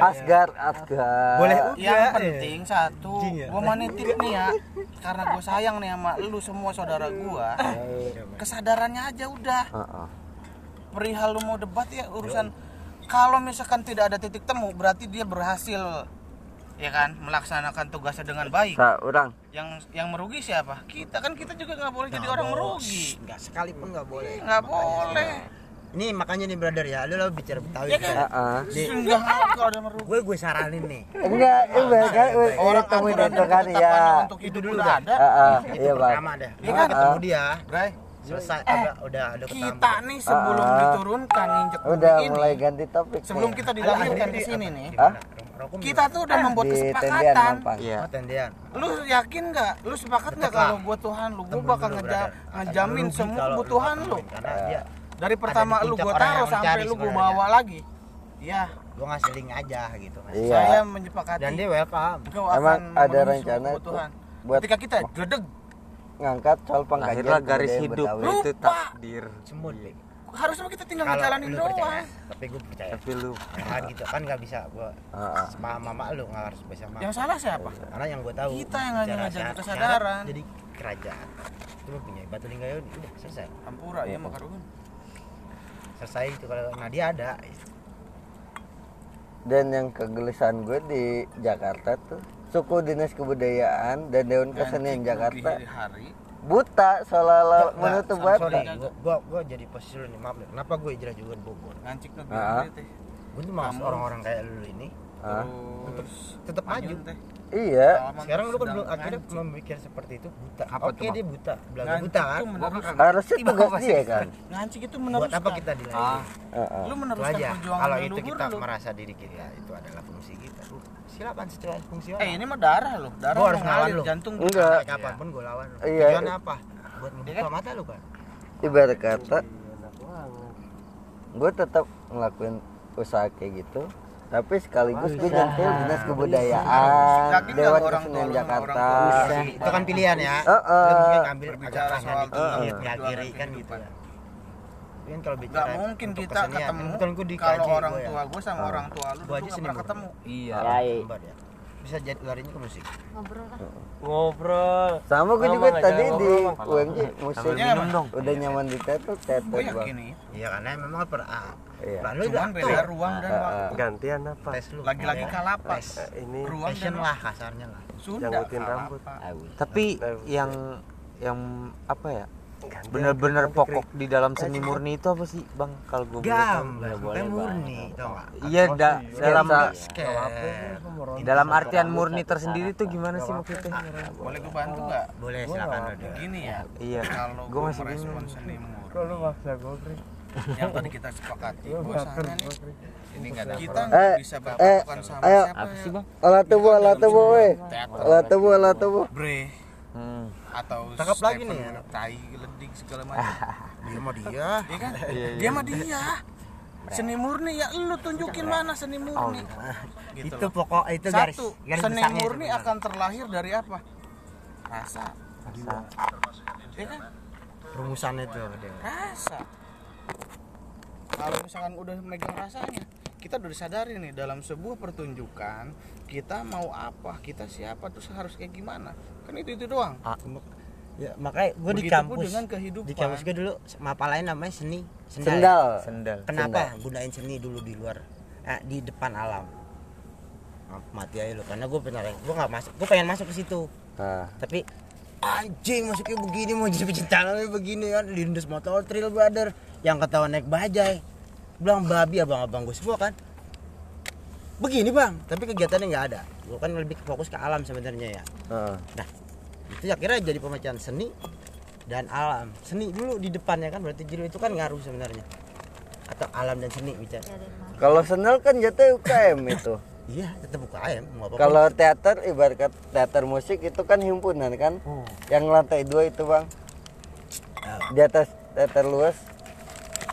Speaker 4: Asgar, Asgar.
Speaker 5: Boleh Uga.
Speaker 1: yang
Speaker 5: ya.
Speaker 1: penting satu
Speaker 5: ya.
Speaker 1: gua manitin nih ya karena gue sayang nih sama lu semua saudara gua kesadarannya aja udah
Speaker 4: Heeh.
Speaker 1: perihal lu mau debat ya urusan kalau misalkan tidak ada titik temu berarti dia berhasil ya kan melaksanakan tugasnya dengan baik.
Speaker 4: Sa, orang.
Speaker 1: Yang yang merugi siapa? Kita kan kita juga nggak boleh jadi orang merugi.
Speaker 5: Enggak sekalipun enggak boleh.
Speaker 1: nggak boleh.
Speaker 5: Ini makanya nih brother ya, lu lo bicara Betawi.
Speaker 1: ya kan?
Speaker 4: Heeh.
Speaker 1: sehingga kalau ada merugi.
Speaker 5: Gue gue saranin nih.
Speaker 4: Enggak, iya kan orang temuin itu kan ya.
Speaker 1: untuk hidup udah ada.
Speaker 4: Heeh,
Speaker 5: Itu
Speaker 4: iya, Bang.
Speaker 5: pertama dah.
Speaker 1: Iya kan?
Speaker 5: ketemu dia.
Speaker 1: Bray.
Speaker 5: Selesai. Ada udah ada
Speaker 1: kita nih sebelum
Speaker 4: Ah.
Speaker 1: diturunkan injek
Speaker 4: Udah
Speaker 1: ini.
Speaker 4: mulai ganti topik.
Speaker 1: sebelum kita dilahirkan di sini nih Kita tuh udah membuat
Speaker 4: di
Speaker 1: kesepakatan.
Speaker 2: Iya.
Speaker 5: Oh, tendian.
Speaker 1: lu yakin nggak lu sepakat nggak kalau gua Tuhan lu gua bakal ngeja ngejamin semua kebutuhan lu
Speaker 5: Karena dia
Speaker 1: dari pertama lu gua
Speaker 5: orang
Speaker 1: taruh sampai lu gua
Speaker 5: sebenarnya.
Speaker 1: bawa lagi ya
Speaker 5: gua ngasih link aja gitu kan.
Speaker 4: Iya.
Speaker 1: saya menyepakati
Speaker 5: Dan dia welcome.
Speaker 4: Emang ada rencana
Speaker 1: kebutuhan
Speaker 4: buat
Speaker 1: ketika kita gledeg
Speaker 4: ngangkat soal pengkajian
Speaker 2: garis hidup
Speaker 4: Betawi.
Speaker 2: itu
Speaker 1: Lupa.
Speaker 2: takdir
Speaker 5: Semut.
Speaker 1: Harusnya kita tinggal
Speaker 5: Kalau
Speaker 1: ngejalanin
Speaker 5: lu
Speaker 1: doang
Speaker 5: percaya, tapi gue percaya.
Speaker 2: tapi lu
Speaker 5: Kan gitu kan nggak bisa gua
Speaker 4: Heeh.
Speaker 5: paham mama lu nggak harus bisa sama.
Speaker 1: yang salah siapa
Speaker 5: Karena yang gue tahu
Speaker 1: Kita yang
Speaker 5: bicara
Speaker 1: ngajarin kesadaran.
Speaker 5: Jadi kerajaan itu lu punya batu linggayon udah selesai
Speaker 1: Ampura ya mah karuhun.
Speaker 5: selesai itu kalau nah dia ada
Speaker 4: Dan yang kegelisahan gue di Jakarta tuh suku dinas kebudayaan dan dewan kesenian Jakarta
Speaker 1: hari
Speaker 4: buta seolah-olah menutup
Speaker 5: sorry,
Speaker 4: mata.
Speaker 5: gua, gua, gua jadi posisi lu nih maaf nih. Kenapa gue hijrah juga di Bogor?
Speaker 1: Ngancik
Speaker 4: Ah.
Speaker 5: gue tuh maksud orang-orang kayak lu ini.
Speaker 4: Ah,
Speaker 1: terus
Speaker 5: tetap maju.
Speaker 4: iya,
Speaker 5: sekarang lu kan belum akhirnya
Speaker 1: ngancik.
Speaker 5: memikir seperti itu buta.
Speaker 3: Apa
Speaker 5: oke dia buta. Belaga buta kan?
Speaker 4: harusnya tugas dia kan.
Speaker 1: ngancik itu
Speaker 5: buat
Speaker 1: meneruskan.
Speaker 5: apa kita dilayani?
Speaker 4: Heeh.
Speaker 1: lu meneruskan
Speaker 5: aja.
Speaker 1: perjuangan
Speaker 5: kalau itu kita merasa diri kita itu adalah fungsi kita silakan secara fungsi
Speaker 1: eh ini mah darah lo darah
Speaker 5: Gua harus ngelawan lu.
Speaker 1: jantung.
Speaker 4: Enggak.
Speaker 5: kapan pun gue lawan lu.
Speaker 4: Iya.
Speaker 5: tujuannya apa? Buat membuka mata lu kan
Speaker 4: Ibarat kata gue tetap ngelakuin usaha kayak gitu tapi sekaligus gue nyentil dinas kebudayaan
Speaker 1: Yakin
Speaker 4: dewan
Speaker 1: orang
Speaker 4: kesenian Jakarta.
Speaker 1: orang
Speaker 5: itu kan pilihan ya. Ngambil agak
Speaker 1: Berbicara
Speaker 5: kanan
Speaker 1: soal
Speaker 5: uh,
Speaker 1: perjuangan
Speaker 5: kiri kan gitu ya Tapi kan kalau bicara
Speaker 1: mungkin
Speaker 5: untuk
Speaker 1: kita
Speaker 5: kesenian,
Speaker 1: ketemu kalau orang
Speaker 5: gua ya.
Speaker 1: tua gue sama orang tua lu
Speaker 5: Gua aja
Speaker 1: nggak pernah
Speaker 5: murni.
Speaker 1: ketemu.
Speaker 3: Iya.
Speaker 5: Lembar ya. bisa jadi larinya ke musik.
Speaker 8: Ngobrol kan
Speaker 3: ngobrol.
Speaker 4: Sama gue juga
Speaker 3: aja,
Speaker 4: tadi di. UMJ musik
Speaker 2: Sambil minum dong.
Speaker 4: Udah nyaman di tetot tetot
Speaker 1: gue yakin
Speaker 5: iya karena memang per ah,
Speaker 4: Iya.
Speaker 5: Lalu
Speaker 1: cuman
Speaker 5: udah
Speaker 1: beda ruang dan
Speaker 4: Ah,
Speaker 1: waktu.
Speaker 3: gantian apa?
Speaker 5: Tes lu.
Speaker 1: Lagi-lagi
Speaker 5: Ya,
Speaker 1: kalapas.
Speaker 3: Ini
Speaker 1: ruang dan
Speaker 5: fashion lah kasarnya lah.
Speaker 1: Sudah
Speaker 3: Janggutin rambut.
Speaker 2: tapi yang yang apa ya bener-bener pokok di dalam seni murni itu apa sih bang? Kalau gue
Speaker 5: gambar
Speaker 4: boleh,
Speaker 5: murni tau gak
Speaker 2: iya da- dalam dalam artian murni tersendiri tuh gimana sih maksudnya?
Speaker 1: boleh gue bantu nggak
Speaker 5: boleh silakan
Speaker 1: gini ya.
Speaker 2: Iya.
Speaker 1: Kalau
Speaker 2: gue masih bingung.
Speaker 1: seni murni.
Speaker 3: Kalau maksa gue
Speaker 1: yang tadi kita sepakati nih.
Speaker 6: Ini nggak
Speaker 1: kita
Speaker 4: Eh,
Speaker 1: nggak bisa berpatokan sama
Speaker 4: ayo.
Speaker 1: siapa
Speaker 2: apa sih bang?
Speaker 4: Alat tubuh alat tubuh weh alat tubuh alat tubuh.
Speaker 1: Bre.
Speaker 2: Hmm.
Speaker 1: Atau
Speaker 5: Tangkap lagi nih, ya.
Speaker 1: tai ledik segala macam.
Speaker 5: Dia mah dia.
Speaker 1: Iya kan? Dia mah dia. Seni murni ya lu tunjukin mana seni murni. Gitu
Speaker 5: itu
Speaker 1: loh.
Speaker 5: pokok itu garis
Speaker 1: satu
Speaker 5: garis
Speaker 1: seni
Speaker 5: itu
Speaker 1: murni akan terlahir dari apa? Rasa. Ya kan?
Speaker 5: Rumusannya itu
Speaker 1: rasa. Kalau misalkan udah megang rasanya kita udah disadari nih dalam sebuah pertunjukan kita mau apa kita siapa terus harus kayak gimana. Kan itu itu doang.
Speaker 5: Ah, ya, makanya gue di kampus
Speaker 1: dengan kehidupan.
Speaker 5: di kampus gue dulu mapa lain namanya seni sendal,
Speaker 4: sendal.
Speaker 2: Sendal.
Speaker 5: Kenapa? Gunain seni dulu di luar eh, di depan alam. Ah, mati aja lu karena gue pernah gue nggak masuk gue pengen masuk ke situ.
Speaker 4: Nah,
Speaker 5: tapi anjing masuknya begini mau jadi pecinta begini kan lindes motor trail brother yang ketahuan naik bajai bilang babi abang-abang gue semua kan. Begini bang tapi kegiatannya nggak ada. Gue kan lebih fokus ke alam sebenarnya ya.
Speaker 4: Heeh.
Speaker 5: itu akhirnya jadi pemecahan seni dan alam. Seni dulu di depannya kan berarti jadi itu kan ngaruh sebenarnya. Atau alam dan seni bicara
Speaker 8: ya mau.
Speaker 4: kalau sendal kan jatuh UKM itu.
Speaker 5: Iya tetap buka ayam mau apa
Speaker 4: kalau teater ibarat teater musik itu kan himpunan kan?
Speaker 5: Oh.
Speaker 4: yang lantai dua itu bang. Di atas teater luas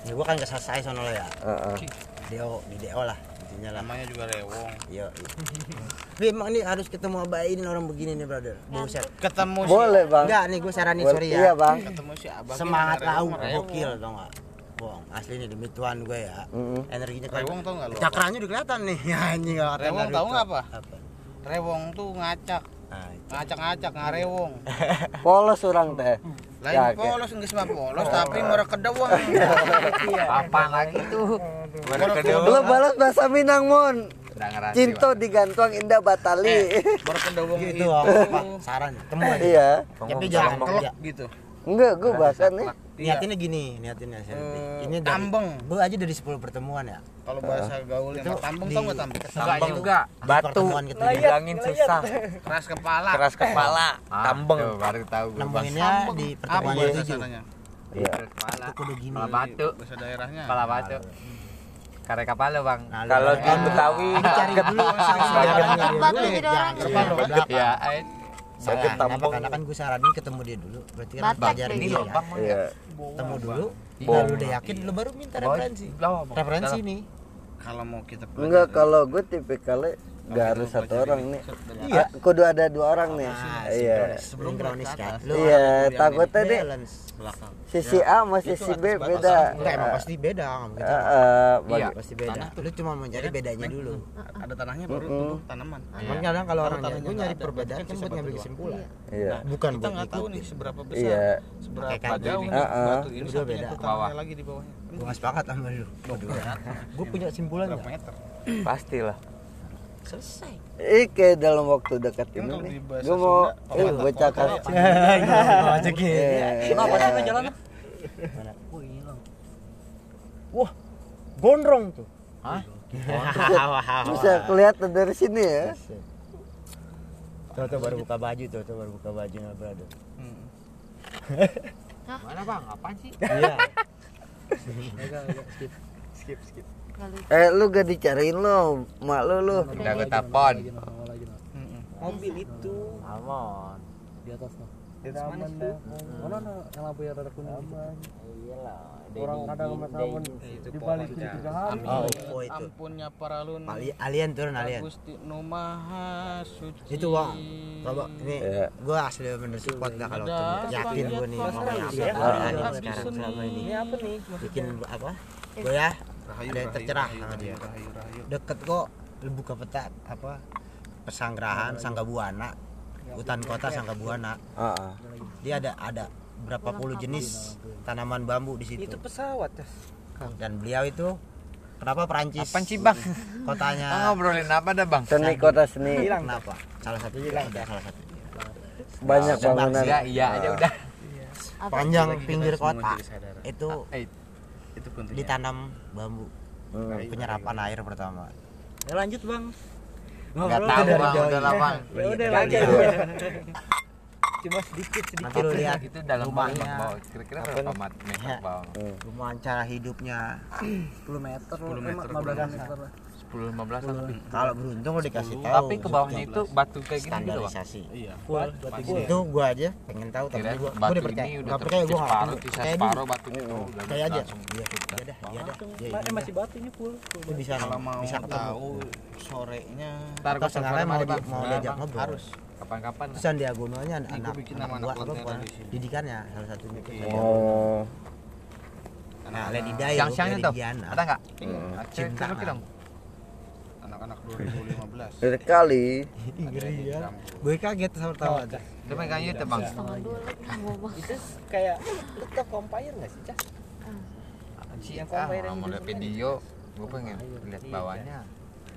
Speaker 5: ya gue kan gak selesai sono lo ya
Speaker 4: Heeh.
Speaker 5: deo di deo lah intinya lah
Speaker 1: namanya juga rewong
Speaker 5: Iya. Tapi emang ini harus ketemu abain orang begini nih brother. Buset.
Speaker 1: ketemu si
Speaker 4: boleh bang
Speaker 5: Enggak nih gue saranin
Speaker 4: Boleh-
Speaker 5: sorry
Speaker 4: iya
Speaker 5: ya.
Speaker 4: bang
Speaker 1: ketemu si abang
Speaker 5: Semangat
Speaker 1: ini
Speaker 5: lau gokil tau gak? Bohong. Asli nih demi Tuhan gue ya.
Speaker 4: Mm-mm.
Speaker 5: Energinya
Speaker 1: rewong tau nggak lu
Speaker 5: Cakranya udah kelihatan nih. Ya anjing gak kata
Speaker 1: Rewong tahu nggak apa?
Speaker 5: Apa?
Speaker 1: rewong tuh ngacak
Speaker 5: Nah,
Speaker 1: ngacak-ngacak ngarewong
Speaker 4: polos orang teh
Speaker 1: lain
Speaker 4: Ya, kayak-
Speaker 1: polos nggak semua polos tapi mereka kedewang
Speaker 2: apa lagi tuh?
Speaker 4: Lu balas bahasa Minang mon. Cinto digantung indah batali.
Speaker 1: Baru kedewang
Speaker 5: Itu
Speaker 1: itu
Speaker 5: apa? Saran. Temu aja.
Speaker 4: iya.
Speaker 5: Tapi jangan
Speaker 1: kelek
Speaker 5: ya.
Speaker 1: gitu.
Speaker 4: Enggak gue bahkan nih
Speaker 5: Niatinnya gini, niatinnya
Speaker 1: Eh,
Speaker 5: Ini dari,
Speaker 1: tambeng.
Speaker 5: Gue aja dari 10 pertemuan ya.
Speaker 1: kalau bahasa gaulnya mah tambeng tau nggak tambeng?
Speaker 2: enggak juga. Batu. Bilangin susah
Speaker 1: keras kepala.
Speaker 2: Keras kepala. Tambeng.
Speaker 6: Tuh, baru tahu bang
Speaker 5: Nemuinnya di
Speaker 1: apa
Speaker 5: pertemuan
Speaker 1: sananya
Speaker 4: iya.
Speaker 6: Kepala
Speaker 5: Kudu gini.
Speaker 6: kepala batu.
Speaker 1: Bahasa daerahnya?
Speaker 6: Kepala batu. kare kepala bang.
Speaker 5: Nah, lu-
Speaker 2: kalau di
Speaker 5: Ah,
Speaker 2: Betawi
Speaker 5: cari dulu
Speaker 8: Tempat
Speaker 5: tempat
Speaker 8: lagi orang.
Speaker 6: ya
Speaker 5: Salah, kenapa? Karena kan gue saranin ketemu dia dulu. Berarti kan
Speaker 8: Batak
Speaker 5: belajar
Speaker 8: nih.
Speaker 5: dia ya.
Speaker 4: iya
Speaker 5: Ketemu dulu. Kalau udah yakin lu baru minta referensi. Referensi nih.
Speaker 1: kalau mau kita
Speaker 4: enggak kalau gue tipikalnya nggak harus satu orang nih. iya. Kudu ada dua orang nih.
Speaker 5: Nah,
Speaker 4: iya.
Speaker 5: Sebelum kronis kan. Lu
Speaker 4: iya takutnya nih sisi A sama sisi B beda.
Speaker 5: Enggak emang pasti beda
Speaker 6: Iya.
Speaker 5: Pasti beda. Lu cuma mencari bedanya dulu.
Speaker 1: ada tanahnya baru tumbuh tanaman.
Speaker 5: Cuman kadang kalau orang gue nyari perbedaan kan
Speaker 1: kan
Speaker 5: buat ngambil kesimpulan.
Speaker 4: iya.
Speaker 5: Bukan
Speaker 1: kita
Speaker 5: buat
Speaker 1: nggak tahu nih seberapa besar.
Speaker 4: Iya.
Speaker 1: Seberapa jauh batu ini. Sampai
Speaker 5: beda.
Speaker 1: ke tanahnya lagi di bawahnya.
Speaker 5: Gue nggak sepakat sama lu. Gue punya simpulan
Speaker 1: berapa
Speaker 5: nggak?
Speaker 1: meter?
Speaker 2: Pastilah
Speaker 5: Selesai.
Speaker 4: Kayak dalam waktu dekat ini nih gue mau eh
Speaker 1: kotor
Speaker 4: kasih
Speaker 5: Aja gitu. Kenapa sih jalan? Mana? Oh hilang. Wah, gondrong tuh. Hah?
Speaker 4: bisa kelihatan dari sini ya
Speaker 5: Tuh, tuh baru buka baju tuh, tuh baru buka baju nggak brother.
Speaker 6: mana bang apaan sih
Speaker 5: Iya.
Speaker 4: Eh lu gak dicariin lo mak lu lu.
Speaker 6: Udah gue telepon
Speaker 5: Mobil itu.
Speaker 3: aman. Di atas aman dah mana? Nah yang lampu yang rada kuning aman. Orang kadang sama samun di balik itu tiga hari.
Speaker 5: Oh, oh itu.
Speaker 1: ampunnya para lun.
Speaker 5: Ali- Alien turun alien.
Speaker 1: Gusti Numaha suci.
Speaker 5: Itu wah. Coba ini
Speaker 4: Iya.
Speaker 5: gue asli bener support dah kalau
Speaker 1: Ada
Speaker 5: yakin gue nih mau apa
Speaker 1: ya. Ada
Speaker 5: sekarang selama ini.
Speaker 3: ini. Apa nih?
Speaker 5: Bikin apa? Gue ya
Speaker 1: Rahayu,
Speaker 5: ada yang
Speaker 1: rahayu,
Speaker 5: tercerah
Speaker 1: rahayu,
Speaker 5: sama dia.
Speaker 1: rahayu, rahayu.
Speaker 5: deket kok lu buka peta apa Pesanggerahan Sangga Buana hutan kota Sangga Buana
Speaker 4: Heeh.
Speaker 5: dia ada ada berapa puluh jenis tanaman bambu di situ.
Speaker 7: Itu pesawat,
Speaker 5: dan beliau itu kenapa Perancis?
Speaker 6: Apaan sih bang?
Speaker 5: kotanya
Speaker 6: Ah, ngobrolin apa dah bang?
Speaker 4: Seni kota seni.
Speaker 5: Kenapa? Salah satunya ada salah satu
Speaker 4: banyak bangunan.
Speaker 6: Iya iya aja udah.
Speaker 5: panjang pinggir kota. itu
Speaker 6: Eh, itu kuntinya.
Speaker 5: ditanam bambu
Speaker 4: Hmm.
Speaker 5: penyerapan air pertama
Speaker 7: Ya lanjut, Bang.
Speaker 6: Nggak tahu
Speaker 5: dari
Speaker 6: bang, udah lah bang.
Speaker 7: Ya udah
Speaker 5: Iya,
Speaker 7: lanjut.
Speaker 5: iya.
Speaker 7: Cuma sedikit sedikit.
Speaker 5: nanti lu lihat
Speaker 6: Itu dalam
Speaker 5: rumahnya
Speaker 6: bang. Kira-kira
Speaker 5: Apa
Speaker 6: berapa meter
Speaker 5: Ya.
Speaker 6: bawah?
Speaker 5: rumah cara hidupnya
Speaker 7: 10 meter,
Speaker 6: 10 meter
Speaker 7: 15 meter.
Speaker 6: 10 15 an lebih.
Speaker 5: kalau beruntung lu dikasih tahu
Speaker 6: Tapi ke bawahnya itu batu kayak gini
Speaker 5: standarisasi.
Speaker 7: Full, batu
Speaker 5: itu gua aja pengen tahu tapi gua gua
Speaker 6: batu
Speaker 5: udah percaya.
Speaker 6: ini udah
Speaker 5: nggak percaya gua nggak
Speaker 6: separuh,
Speaker 5: percaya
Speaker 6: sisa
Speaker 5: percaya
Speaker 6: separuh batu itu udah
Speaker 5: percaya aja iya iya dah. iya dah. Iya
Speaker 7: Ma-
Speaker 5: iya
Speaker 7: masih batunya full.
Speaker 5: Lu bisa
Speaker 1: kalau mau tahu sorenya
Speaker 6: Ntar
Speaker 5: atau
Speaker 6: gua telepon
Speaker 5: mau mau diajak ngobrol.
Speaker 6: harus kapan-kapan
Speaker 5: terus
Speaker 1: Ini gua
Speaker 5: anak
Speaker 1: bikin
Speaker 5: anak
Speaker 1: nama
Speaker 5: gua
Speaker 1: anak
Speaker 5: apa
Speaker 1: di sini.
Speaker 5: didikannya salah satunya
Speaker 1: Iya.
Speaker 4: Oh.
Speaker 5: nah Lady Day
Speaker 6: siang-siangnya tuh
Speaker 5: Diana.
Speaker 6: ada nggak?
Speaker 4: Hmm.
Speaker 5: Cinta.
Speaker 6: cinta dong
Speaker 1: anak-anak 2015
Speaker 4: Dari kali.
Speaker 5: ngeri ya. gue kaget sama tawa
Speaker 6: itu megang YouTube bang.
Speaker 7: Itu kayak lu tau Vampire enggak sih, Cas?
Speaker 6: sih
Speaker 7: Yang
Speaker 6: ah
Speaker 7: vampire yang
Speaker 6: mau lihat video gue pengen lihat bawahnya.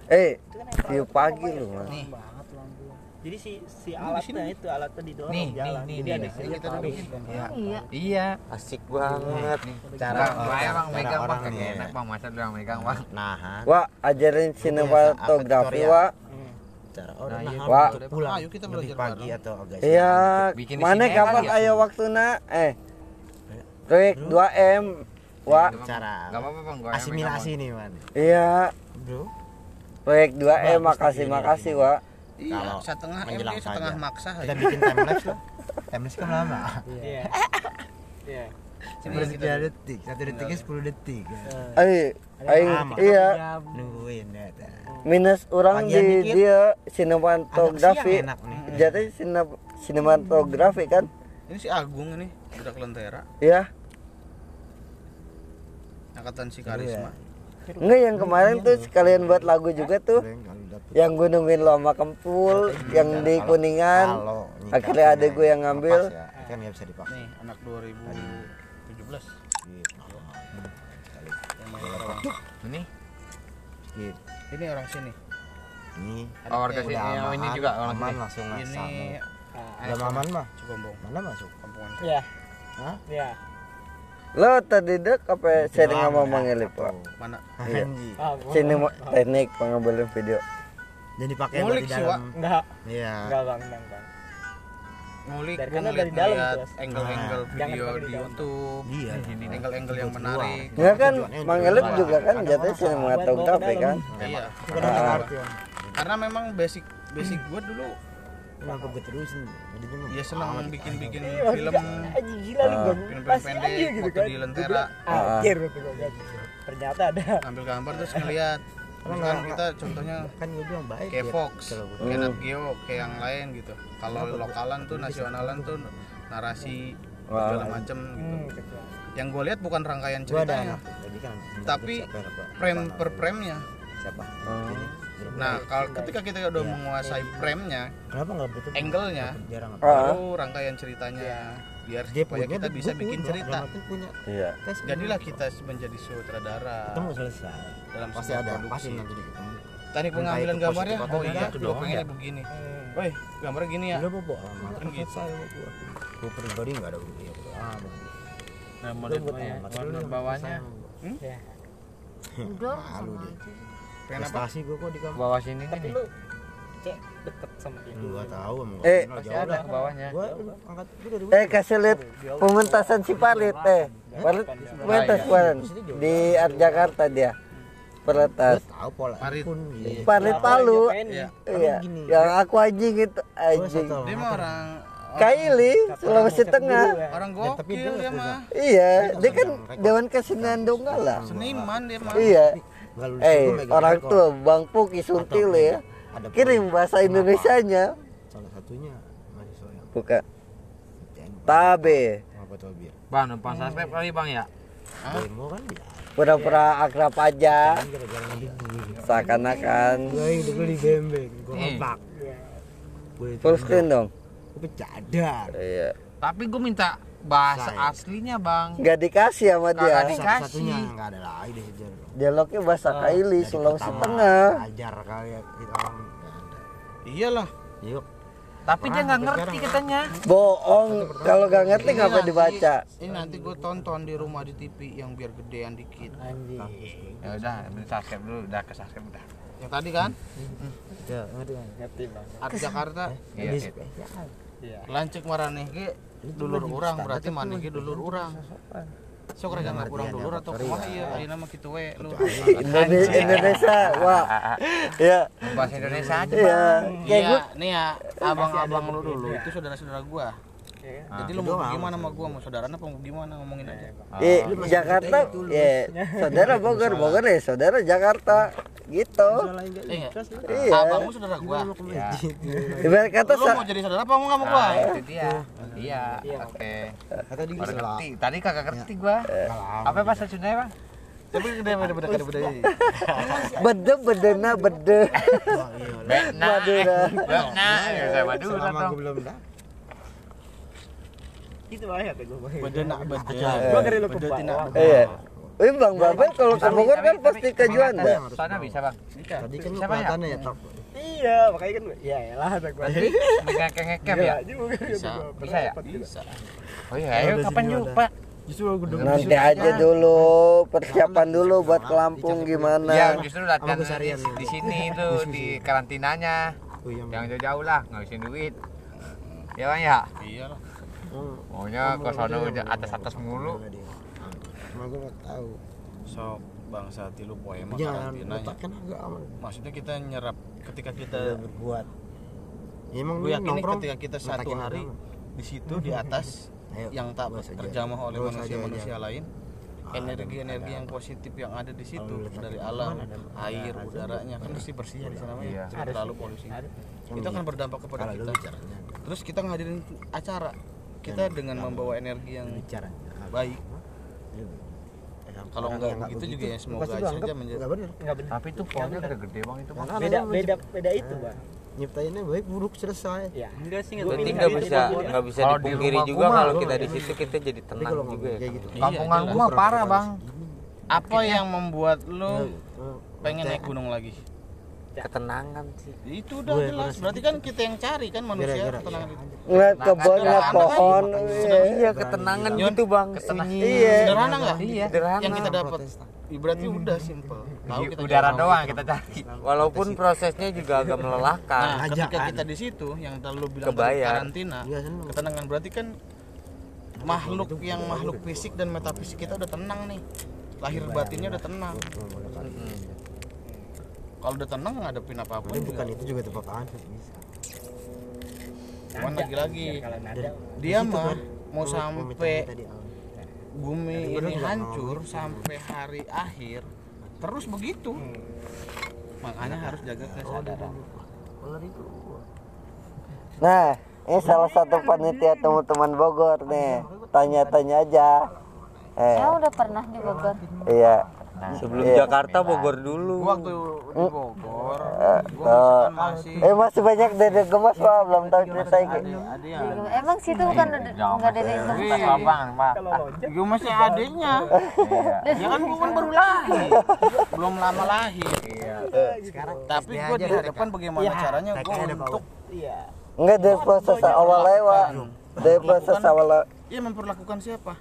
Speaker 4: Eh,
Speaker 7: Itu kan
Speaker 4: view pagi lu,
Speaker 6: nih
Speaker 7: Jadi si si alatnya itu alatnya didorong
Speaker 6: nih nih
Speaker 7: jalan.
Speaker 6: nih
Speaker 7: Jadi
Speaker 6: nih
Speaker 7: ada
Speaker 6: kita dudukin
Speaker 1: ya
Speaker 8: Iya.
Speaker 6: iya.
Speaker 4: Asik banget.
Speaker 5: cara
Speaker 6: Bang, saya bang
Speaker 5: cara
Speaker 6: megang bang
Speaker 5: nih.
Speaker 6: Enak bang. Masa doang megang bang?
Speaker 5: Nah
Speaker 4: Wah, ajarin sinematografi,
Speaker 5: Victoria.
Speaker 4: Wak.
Speaker 5: cara
Speaker 6: Nah,
Speaker 5: orang
Speaker 6: iya,
Speaker 5: nah,
Speaker 4: Wah.
Speaker 5: untuk pulang.
Speaker 1: Ayo kita belajar
Speaker 5: pagi atau agak
Speaker 4: Iya, mana kapan
Speaker 6: kali ya?
Speaker 4: ayo waktuna? Eh. Proyek 2M. Wak.
Speaker 5: cara.
Speaker 6: Nggak apa-apa bang.
Speaker 5: Asimilasi nih man
Speaker 4: Iya,
Speaker 5: bro.
Speaker 4: Proyek 2M
Speaker 5: Bagus
Speaker 4: makasih makasih,
Speaker 5: ini.
Speaker 1: Iya
Speaker 5: Kalau
Speaker 1: setengah
Speaker 5: menjelang
Speaker 1: dia setengah maksa
Speaker 5: kita
Speaker 1: aja
Speaker 5: bikin time lapse lah time lapse kan lama
Speaker 7: Iya. Iya.
Speaker 5: sepertiga detik satu detiknya 10 detik
Speaker 4: Eh, aing
Speaker 5: lama.
Speaker 4: iya
Speaker 5: nungguin ya
Speaker 4: minus orang
Speaker 5: Bagian
Speaker 4: di
Speaker 5: dikit.
Speaker 4: dia sinematografi.
Speaker 5: siang enak nih
Speaker 4: Jadi sine- sinematografi kan?
Speaker 1: ini si Agung ini udah kelentera
Speaker 4: Iya.
Speaker 1: angkatan si karisma
Speaker 4: Enggak yang kemarin tuh sekalian buat lagu juga tuh. Yang gue nungguin lo sama Kempul, yang di Kuningan.
Speaker 5: Kalau nikah
Speaker 4: Akhirnya
Speaker 5: sama
Speaker 4: adek gue yang ngambil.
Speaker 5: ya, kan nggak bisa dipaksa.
Speaker 1: Nih anak 2017
Speaker 6: ini?
Speaker 5: Skip.
Speaker 1: ini orang sini.
Speaker 5: Ini.
Speaker 6: Oh, warga sini.
Speaker 5: aman,
Speaker 6: ini juga orang
Speaker 5: aman
Speaker 6: sini.
Speaker 5: langsung
Speaker 1: ini ah,
Speaker 5: udah aman mah
Speaker 1: Cigombong
Speaker 5: mana masuk
Speaker 1: kampungan
Speaker 7: Iya.
Speaker 5: Hah?
Speaker 7: Iya.
Speaker 4: Lo tadi dek apa sharing sama Mang
Speaker 5: ya,
Speaker 4: Elip,
Speaker 1: mana?
Speaker 4: Iya. Sini teknik pengambilan video.
Speaker 5: Dan dipakai buat
Speaker 1: Ngulik
Speaker 5: di
Speaker 1: sih,
Speaker 5: dalam
Speaker 7: enggak,
Speaker 5: iya
Speaker 7: enggak Bang, enggak, Bang.
Speaker 1: ngulik
Speaker 7: Dari
Speaker 1: ngeliat
Speaker 7: dari dalam Mas.
Speaker 1: angle-angle
Speaker 7: Nah,
Speaker 1: video
Speaker 7: di dalam.
Speaker 1: YouTube
Speaker 5: iya
Speaker 1: angle-angle yang menarik
Speaker 4: Enggak kan
Speaker 5: Tujuannya
Speaker 4: Mang Elip
Speaker 5: apa?
Speaker 4: juga kan jatuh
Speaker 5: orang
Speaker 4: sinematografi kan?
Speaker 1: iya
Speaker 5: ngerti om
Speaker 1: karena memang basic basic gua dulu
Speaker 5: kenapa gue terusin jadi dia mah
Speaker 1: ya senang bikin-bikin
Speaker 7: Iya,
Speaker 1: film
Speaker 7: gila lu
Speaker 4: Ah.
Speaker 7: Bang.
Speaker 1: film
Speaker 7: Pasti
Speaker 1: pendek
Speaker 7: gitu
Speaker 1: waktu
Speaker 7: kan.
Speaker 1: di Lentera
Speaker 7: bilang, Anjir gitu kan. Ternyata ada.
Speaker 1: ambil gambar terus ngeliat Terus kan kita contohnya
Speaker 5: kan gue bilang baik
Speaker 1: kayak
Speaker 5: ya.
Speaker 1: Fox,
Speaker 5: gua-
Speaker 1: kayak Nat Geo, kayak yang lain gitu. Kalau lokalan tuh nasionalan tuh narasi
Speaker 4: Wah.
Speaker 1: segala macem gitu. Yang gue lihat bukan rangkaian ceritanya,
Speaker 5: kan
Speaker 1: Tapi frame per frame-nya.
Speaker 5: siapa. Ini.
Speaker 1: Nah, kalau ketika kita udah menguasai frame-nya,
Speaker 5: kenapa nggak betul
Speaker 1: angle-nya,
Speaker 5: jarang apa
Speaker 1: baru rangkaian ceritanya biar
Speaker 5: dia
Speaker 1: supaya
Speaker 5: punya
Speaker 1: kita bisa bikin
Speaker 5: punya,
Speaker 1: cerita.
Speaker 5: punya
Speaker 4: Iya.
Speaker 1: Jadilah kita menjadi sutradara
Speaker 5: ketemu selesai
Speaker 1: dalam
Speaker 5: pasti ada
Speaker 1: produksi.
Speaker 5: pasti nanti ketemu
Speaker 1: Teknik
Speaker 5: Entah
Speaker 1: pengambilan gambarnya, oh iya, gue pengennya
Speaker 5: ya.
Speaker 1: begini. Woi, gambarnya gini ya.
Speaker 5: udah bobo amat
Speaker 1: Kan gitu.
Speaker 5: gua pribadi nggak ada ya bodo amat
Speaker 6: Nah, model
Speaker 5: buat
Speaker 6: ya,
Speaker 5: amat.
Speaker 6: warna
Speaker 5: Lu
Speaker 6: bawahnya
Speaker 8: Udah sama
Speaker 5: deh.
Speaker 1: Pengen
Speaker 5: prestasi gua kok di
Speaker 6: bawah sini
Speaker 7: Tapi
Speaker 6: nih
Speaker 7: lu deket sama dia.
Speaker 5: gua tahu emang
Speaker 4: Eh,
Speaker 6: pasti ada ke bawahnya
Speaker 5: gua angkat gua dari
Speaker 4: Eh kasih lihat pementasan si Palit eh. Palit pentas kemarin di Art Jakarta dia. Perletas.
Speaker 5: tahu pola
Speaker 1: Parit.
Speaker 5: pun iya.
Speaker 4: Palit Palu.
Speaker 1: Iya.
Speaker 4: Iya. Yang aku anjing itu anjing.
Speaker 1: Dia mah orang
Speaker 4: Kaili Sulawesi Tengah.
Speaker 1: orang
Speaker 5: Ya, tapi
Speaker 1: gokil
Speaker 5: dia
Speaker 1: dia mah.
Speaker 4: Iya, dia kan Dewan Kesenian Donggala.
Speaker 1: Seniman dia mah.
Speaker 4: Iya. Eh, orang tua Bang Puki Suntil ya.
Speaker 5: Ada
Speaker 4: Kirim bahasa Indonesianya.
Speaker 5: salah satunya mahasiswa yang
Speaker 4: Buka. Tabe.
Speaker 5: apa tuh bir
Speaker 6: bang numpang subscribe kali bang ya?
Speaker 5: Demo kan ya?
Speaker 4: Pura-pura akrab aja.
Speaker 5: kan
Speaker 4: Seakan-akan.
Speaker 5: gue yang dulu di bembeng gue
Speaker 6: Eh.
Speaker 5: ngebak gue
Speaker 4: full screen dong.
Speaker 5: Gue cadar
Speaker 4: iya.
Speaker 6: Tapi gue minta bahasa
Speaker 5: Saya.
Speaker 6: aslinya bang.
Speaker 4: nggak dikasih sama dia.
Speaker 6: di-
Speaker 5: satu-satunya nggak ada lagi deh
Speaker 4: dialognya bahasa Kaili
Speaker 5: Dari
Speaker 4: Sulawesi Tengah.
Speaker 5: ajar kali ya kita orang nggak.
Speaker 1: Iyalah.
Speaker 5: Yuk.
Speaker 6: Tapi dia nggak ngerti katanya.
Speaker 4: bohong. Kalau nggak ngerti ngapa
Speaker 1: nanti-
Speaker 4: dibaca?
Speaker 1: ini nanti gue tonton di rumah di TV yang biar gedean dikit.
Speaker 6: Ya udah, ambil subscribe dulu, udah ke subscribe udah.
Speaker 1: yang tadi kan?
Speaker 5: Ya ngerti ngerti. Bang.
Speaker 1: Art Jakarta?
Speaker 6: Iya,
Speaker 5: ini
Speaker 6: iya.
Speaker 5: spesial
Speaker 1: lancik marane ge dulur orang berarti mana ge dulur orang sok rek nggak kurang dulur atau kumaha ieu ayeuna mah kitu we lu.
Speaker 4: Indonesia, Indonesia wah. Ya
Speaker 6: Bahasa Indonesia aja
Speaker 4: iya.
Speaker 1: Iya nih ya abang-abang lu dulu itu saudara-saudara gua jadi lu mau gimana sama gua? Mau saudarana apa mau gimana? Ngomongin aja.
Speaker 4: Eh, Jakarta ya saudara Bogor Bogor ya saudara Jakarta gitu.
Speaker 1: Eh enggak
Speaker 4: iya.
Speaker 1: abangmu saudara gua.
Speaker 4: Ibarat kata
Speaker 1: lu mau jadi saudara apa mau nggak mau gua?
Speaker 6: Nah, itu dia. Iya, oke.
Speaker 5: kata dia
Speaker 6: Baru
Speaker 5: salah
Speaker 6: ngerti. Tadi kagak ngerti gua. Apa bahasa Sunda bang?
Speaker 1: tapi gede beda beda beda. Beda.
Speaker 4: Bede bedena bede.
Speaker 6: Bekna. Ya, saya Madura
Speaker 5: selama
Speaker 6: dong.
Speaker 5: gue belum dah
Speaker 7: Itu banyak ya gue.
Speaker 1: beda nak beda
Speaker 7: Gua lu
Speaker 4: iya Wih Bang Babel kalau ke Bogor kan pasti ke Juanda.
Speaker 6: Sana bisa bang.
Speaker 5: tadi kan lu
Speaker 6: Siapa ya?
Speaker 5: ya
Speaker 7: Iya, makanya kan ya elah ada gua.
Speaker 6: Ngekep ya?
Speaker 1: bisa
Speaker 6: Bisa ya?
Speaker 1: bisa
Speaker 6: Oh iya, ayo kapan yuk pak?
Speaker 5: justru udah
Speaker 4: Nanti aja dulu persiapan dulu buat ke Lampung
Speaker 6: Ya
Speaker 4: gimana.
Speaker 6: justru latihan di sini itu di karantinanya.
Speaker 5: oh iya
Speaker 6: Jangan jauh-jauh lah, ngabisin duit. Ya bang ya?
Speaker 1: iyalah
Speaker 6: Maunya ke sana udah atas-atas mulu.
Speaker 5: cuma gue nggak tahu.
Speaker 1: Sok bangsa tilu poema
Speaker 5: jangan letakkan agak aman.
Speaker 1: Maksudnya kita nyerap ketika kita
Speaker 5: udah berbuat. Ya, emang
Speaker 1: gue
Speaker 5: lu
Speaker 1: yakin ketika kita satu hari di situ di atas
Speaker 5: Ayo,
Speaker 1: yang tak terjamah oleh manusia-manusia lain energi-energi yang positif yang ada di situ dari alam air
Speaker 5: ada-
Speaker 1: udaranya kan mesti bersih ya di sana
Speaker 6: Iya.
Speaker 1: ya terlalu polusi. Itu akan berdampak kepada kita. terus kita ngadirin acara kita dengan membawa energi yang
Speaker 5: bicara
Speaker 1: baik. Kalau nggak begitu juga ya semoga saja menjadi
Speaker 5: nggak benar.
Speaker 7: Enggak benar.
Speaker 6: Tapi itu pohonnya udah gede bang itu bang.
Speaker 7: Beda beda beda itu, Bang.
Speaker 5: nyiptainnya baik buruk selesai.
Speaker 7: Ya, enggak sih
Speaker 2: Berarti nggak bisa nggak bisa dipungkiri juga kalau kita di situ kita jadi tenang
Speaker 5: kalau
Speaker 2: juga ya.
Speaker 5: kayak gitu.
Speaker 6: Kampungan
Speaker 1: Iya,
Speaker 6: gua mah parah bang.
Speaker 1: apa yang membuat lu pengen naik gunung lagi
Speaker 2: Ketenangan sih.
Speaker 1: itu udah jelas. berarti kan kita yang cari kan manusia
Speaker 5: Gara-gara,
Speaker 1: ketenangan itu.
Speaker 4: Ngeliat kebun, ngeliat pohon.
Speaker 2: Iya ketenangan gitu bang.
Speaker 1: ketenangan.
Speaker 2: Iya.
Speaker 1: sederhana nggak?
Speaker 2: Iya. Sederhana.
Speaker 1: yang kita dapat. berarti udah simple tahu kita
Speaker 6: Udara doang kita cari.
Speaker 2: Walaupun prosesnya juga agak melelahkan.
Speaker 1: nah ketika
Speaker 5: Ajakan.
Speaker 1: kita di situ yang terlalu bilang karantina
Speaker 5: Iya,
Speaker 1: ketenangan. Berarti kan makhluk yang makhluk fisik dan metafisik kita udah tenang nih. Lahir batinnya udah tenang kalau udah tenang ngadepin apa pun
Speaker 5: Tapi
Speaker 1: juga.
Speaker 5: bukan itu juga tempat bisa
Speaker 1: cuman lagi-lagi. Dia mah mau sampai bumi ini
Speaker 5: nggak
Speaker 1: hancur sampai hari akhir terus begitu. Makanya harus jaga kesadaran.
Speaker 4: Nah, ini salah satu panitia teman-teman Bogor nih. Tanya-tanya aja. Eh,
Speaker 8: Saya udah pernah di Bogor.
Speaker 4: iya.
Speaker 2: Sebelum
Speaker 4: Iya.
Speaker 2: Jakarta Bogor dulu.
Speaker 1: Gua waktu di Bogor gua
Speaker 4: Oh.
Speaker 1: misalkan masih
Speaker 4: Eh masih banyak dede gemas pak, belum tahu cerita ini.
Speaker 1: ya
Speaker 8: Emang situ bukan ada- nggak ada yang
Speaker 1: Wih,
Speaker 6: Bang, Pak.
Speaker 1: gua masih adiknya. Ya kan gua kan baru lahir. Belum lama lahir. Tapi gua di hadapan bagaimana caranya gua untuk
Speaker 7: iya.
Speaker 4: Enggak dari proses awal lewat. Dari proses awal
Speaker 1: Iya memperlakukan siapa?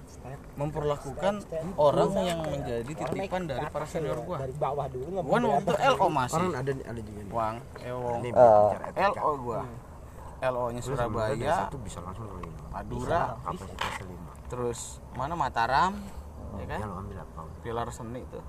Speaker 1: Memperlakukan orang yang menjadi titipan dari para senior gua.
Speaker 7: dari bawah dulu nggak
Speaker 1: Gua waktu LO masih.
Speaker 5: Orang ada ada juga nih.
Speaker 1: Wang, Ewong.
Speaker 5: Etika.
Speaker 1: LO gua. LO nya
Speaker 5: Terus sebenarnya dari
Speaker 1: Surabaya,
Speaker 5: satu bisa langsung.
Speaker 1: Madura,
Speaker 5: Kapasitas lima.
Speaker 1: terus mana Mataram, ya kan?
Speaker 5: Ya lo ambil apa?
Speaker 1: Pilar seni tuh.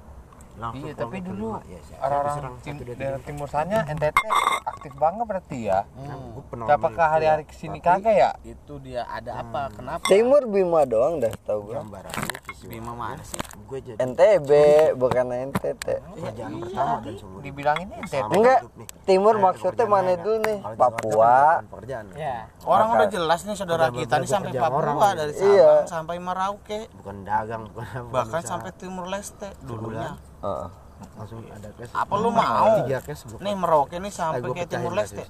Speaker 5: Langsung
Speaker 6: Iya, tapi dulu.
Speaker 5: Ya, siapa
Speaker 6: orang
Speaker 5: serang
Speaker 6: tim, daerah timur sana NTT aktif banget berarti ya.
Speaker 1: Hmm.
Speaker 5: Gua pernah
Speaker 6: Apakah hari-hari ke sini kagak ya?
Speaker 1: Itu dia ada apa? Kenapa?
Speaker 4: Timur Bima doang dah tahu gua.
Speaker 5: gambarannya
Speaker 1: Bima mana sih?
Speaker 5: gue jadi
Speaker 4: NTB bukan NTT.
Speaker 5: kerjaan pertama dan seumur
Speaker 6: Dibilangin NTT.
Speaker 4: Enggak, Timur maksudnya mana dulu nih? Papua.
Speaker 5: pekerjaan
Speaker 7: ya
Speaker 1: Orang udah jelas nih saudara kita nih sampai Papua dari
Speaker 4: Iya.
Speaker 1: Sabang sampai Merauke,
Speaker 5: bukan dagang bukan
Speaker 1: bahkan sampai Timur Leste dulunya.
Speaker 5: Langsung ada cash
Speaker 1: Apa lu mau?
Speaker 5: tiga cash
Speaker 1: Nih Merauke nih sampai
Speaker 5: gua
Speaker 1: ke Timur Leste.
Speaker 5: sis.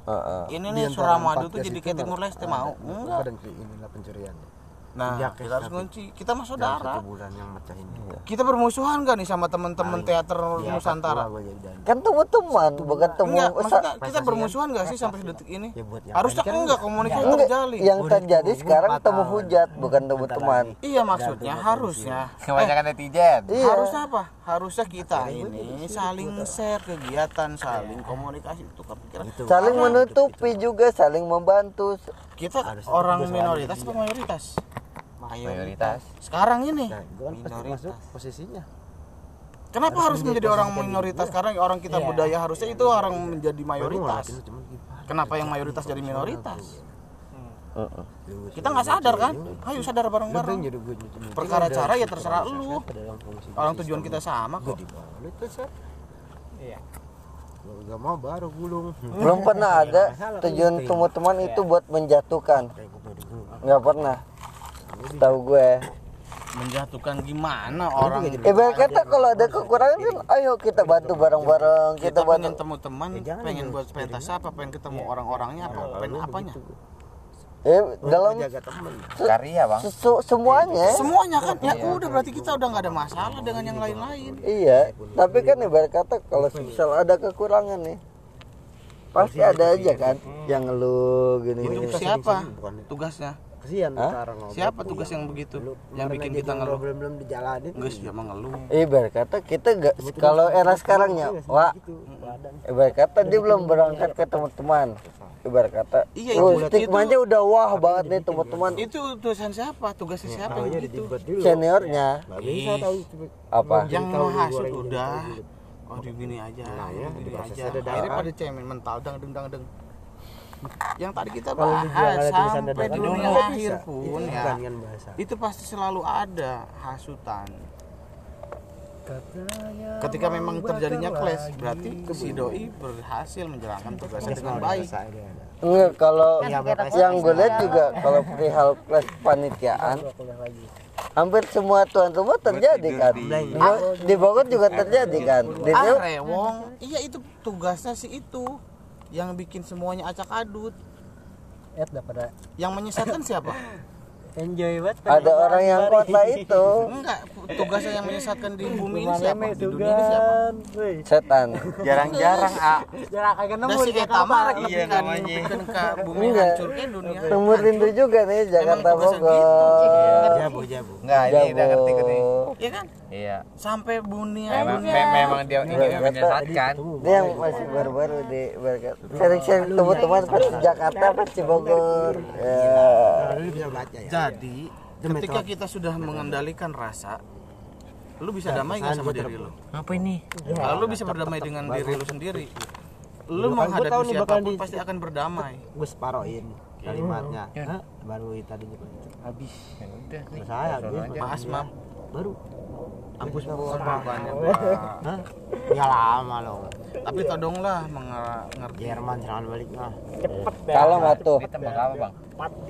Speaker 4: Heeh.
Speaker 1: ini nih Suramadu tuh jadi kayak Timur Leste mau enggak
Speaker 5: pe- inilah pencurian
Speaker 1: nah
Speaker 5: Tiga
Speaker 1: kita harus kunci kita mah saudara
Speaker 5: satu bulan yang ini
Speaker 1: kita bermusuhan gak nih sama teman-teman teater
Speaker 5: Iya,
Speaker 1: Nusantara?
Speaker 4: Kan teman-teman, bukan teman.
Speaker 1: enggak maksudnya kita
Speaker 5: prestasi
Speaker 1: bermusuhan gak sih sampai detik ini?
Speaker 5: Ya buat yang
Speaker 1: harusnya
Speaker 5: kan
Speaker 1: enggak komunikasi
Speaker 4: Enggak,
Speaker 1: terjalin
Speaker 4: yang terjadi sekarang temu hujat, bukan temu teman.
Speaker 1: iya maksudnya harusnya.
Speaker 6: Kebanyakan netizen.
Speaker 4: Iya.
Speaker 1: harusnya apa? Harusnya kita ini saling share kegiatan saling komunikasi itu. Kepikiran
Speaker 4: Saling menutupi juga, saling membantu.
Speaker 1: kita orang minoritas atau mayoritas
Speaker 6: mayoritas.
Speaker 1: sekarang ini.
Speaker 5: Nah, kan masuk posisinya.
Speaker 1: Kenapa harus menjadi orang minoritas? karena orang kita budaya harusnya itu orang menjadi mayoritas.
Speaker 5: gimana
Speaker 1: kenapa yang mayoritas jadi minoritas?
Speaker 4: Heeh.
Speaker 1: kita nggak sadar kan? ayo sadar bareng-bareng. Perkara cara ya terserah lu. orang tujuan kita sama kok.
Speaker 5: iya. Gak mau baru gulung.
Speaker 4: Belum pernah ada tujuan temu teman itu buat menjatuhkan. Nggak pernah. Tahu gue.
Speaker 1: menjatuhkan gimana orang
Speaker 4: Ibarat kata kalau ada kekurangan kan, ayo kita bantu bareng-bareng,
Speaker 1: kita
Speaker 4: kita
Speaker 1: pengen
Speaker 4: bantu.
Speaker 1: temu teman pengen buat pentas apa pengen ketemu orang-orangnya apa pengen apanya?
Speaker 4: Eh, dalam
Speaker 6: karya bang.
Speaker 4: sesu- semuanya.
Speaker 1: semuanya kan? Ya udah berarti kita udah nggak ada masalah dengan yang lain-lain.
Speaker 4: Iya, tapi kan ibarat kata kalau misal ada kekurangan nih, pasti ada aja kan yang ngeluh gini.
Speaker 1: itu
Speaker 4: gini.
Speaker 1: siapa?
Speaker 5: bukan itu.
Speaker 1: tugasnya
Speaker 5: kasihan
Speaker 4: Hah?
Speaker 5: sekarang ngobrol.
Speaker 1: siapa tugas yang begitu? Yang bikin kita ngeluh?
Speaker 5: belum belum dijalanin.
Speaker 1: Enggak sih emang ngeluh.
Speaker 4: Ibarat kata kita gak kalau era sekarangnya, wah, ibarat kata dia belum berangkat ke teman-teman. Ibarat kata,
Speaker 1: Iya,
Speaker 4: oh,
Speaker 1: itu-
Speaker 4: stigmanya udah wah banget nih teman-teman.
Speaker 1: itu tulisan siapa? Tugasnya siapa yang gitu
Speaker 4: Seniornya.
Speaker 5: Nggak bisa tahu
Speaker 4: apa?
Speaker 1: yang
Speaker 5: tahu
Speaker 1: menghasut udah.
Speaker 5: gitu.
Speaker 1: oh di gini aja
Speaker 5: Nah, ya,
Speaker 1: gini aja.
Speaker 5: ada
Speaker 1: akhirnya pada cemen mental dang deng dang deng yang tadi kita bahas sampai
Speaker 5: dadakan,
Speaker 1: dunia
Speaker 5: nggak bisa.
Speaker 1: akhir
Speaker 5: itu
Speaker 1: pun ya
Speaker 5: kan bahasa.
Speaker 1: itu pasti selalu ada hasutan. Ketika memang terjadinya clash berarti si doi berhasil menjalankan tugasnya dengan baik.
Speaker 4: Enggak, kalau
Speaker 8: Kan sekitar
Speaker 4: yang gue lihat juga kalau perihal kelas panitiaan hampir semua tuan rumah terjadi kan? di, di Bogor juga terjadi kan? Di
Speaker 1: ah rewong. Iya itu tugasnya si itu yang bikin semuanya acak adut.
Speaker 3: Eh, daripada
Speaker 1: yang menyesatkan siapa
Speaker 3: enjoy banget.
Speaker 4: ada orang yang kota itu.
Speaker 1: Enggak tugasnya yang menyesatkan di bumi ini siapa? Di dunia ini siapa?
Speaker 4: setan.
Speaker 6: Jarang-jarang ah
Speaker 3: Jarak kagak nemu di Jakarta.
Speaker 6: Iya, namanya.
Speaker 1: kan ke bumi
Speaker 4: Enggak.
Speaker 1: hancurkan dunia.
Speaker 4: Temu rindu juga nih Jakarta
Speaker 1: tugasnya
Speaker 4: Bogor.
Speaker 5: Jabu jabu.
Speaker 6: Enggak ini udah ngerti gue nih.
Speaker 1: Iya kan?
Speaker 6: Iya.
Speaker 1: Sampai dunia
Speaker 6: memang memang dia ingin
Speaker 4: Kata-
Speaker 6: menyesatkan.
Speaker 4: Ini yang masih baru-baru di. Sering-sering teman-teman pasti Jakarta pasti Bogor. Ya.
Speaker 5: Bisa baca ya
Speaker 1: jadi ketika kita sudah mengendalikan rasa lu bisa damai nggak sama diri lu?
Speaker 6: Apa ini?
Speaker 1: Kalau lu bisa berdamai dengan diri lu sendiri. lu
Speaker 5: nih bakal
Speaker 1: siapa pun
Speaker 5: di-
Speaker 1: pasti akan berdamai.
Speaker 5: Gue separoin kalimatnya. Baru tadinya habis.
Speaker 6: Ya udah nih
Speaker 5: selesai habis.
Speaker 1: maas maaf
Speaker 5: baru
Speaker 1: ampus bukannya
Speaker 5: Hah? ya lama loh.
Speaker 1: Tapi todonglah mengerti
Speaker 5: Jerman serangan balik mah
Speaker 4: Kalau nggak tuh.
Speaker 6: Tembak apa bang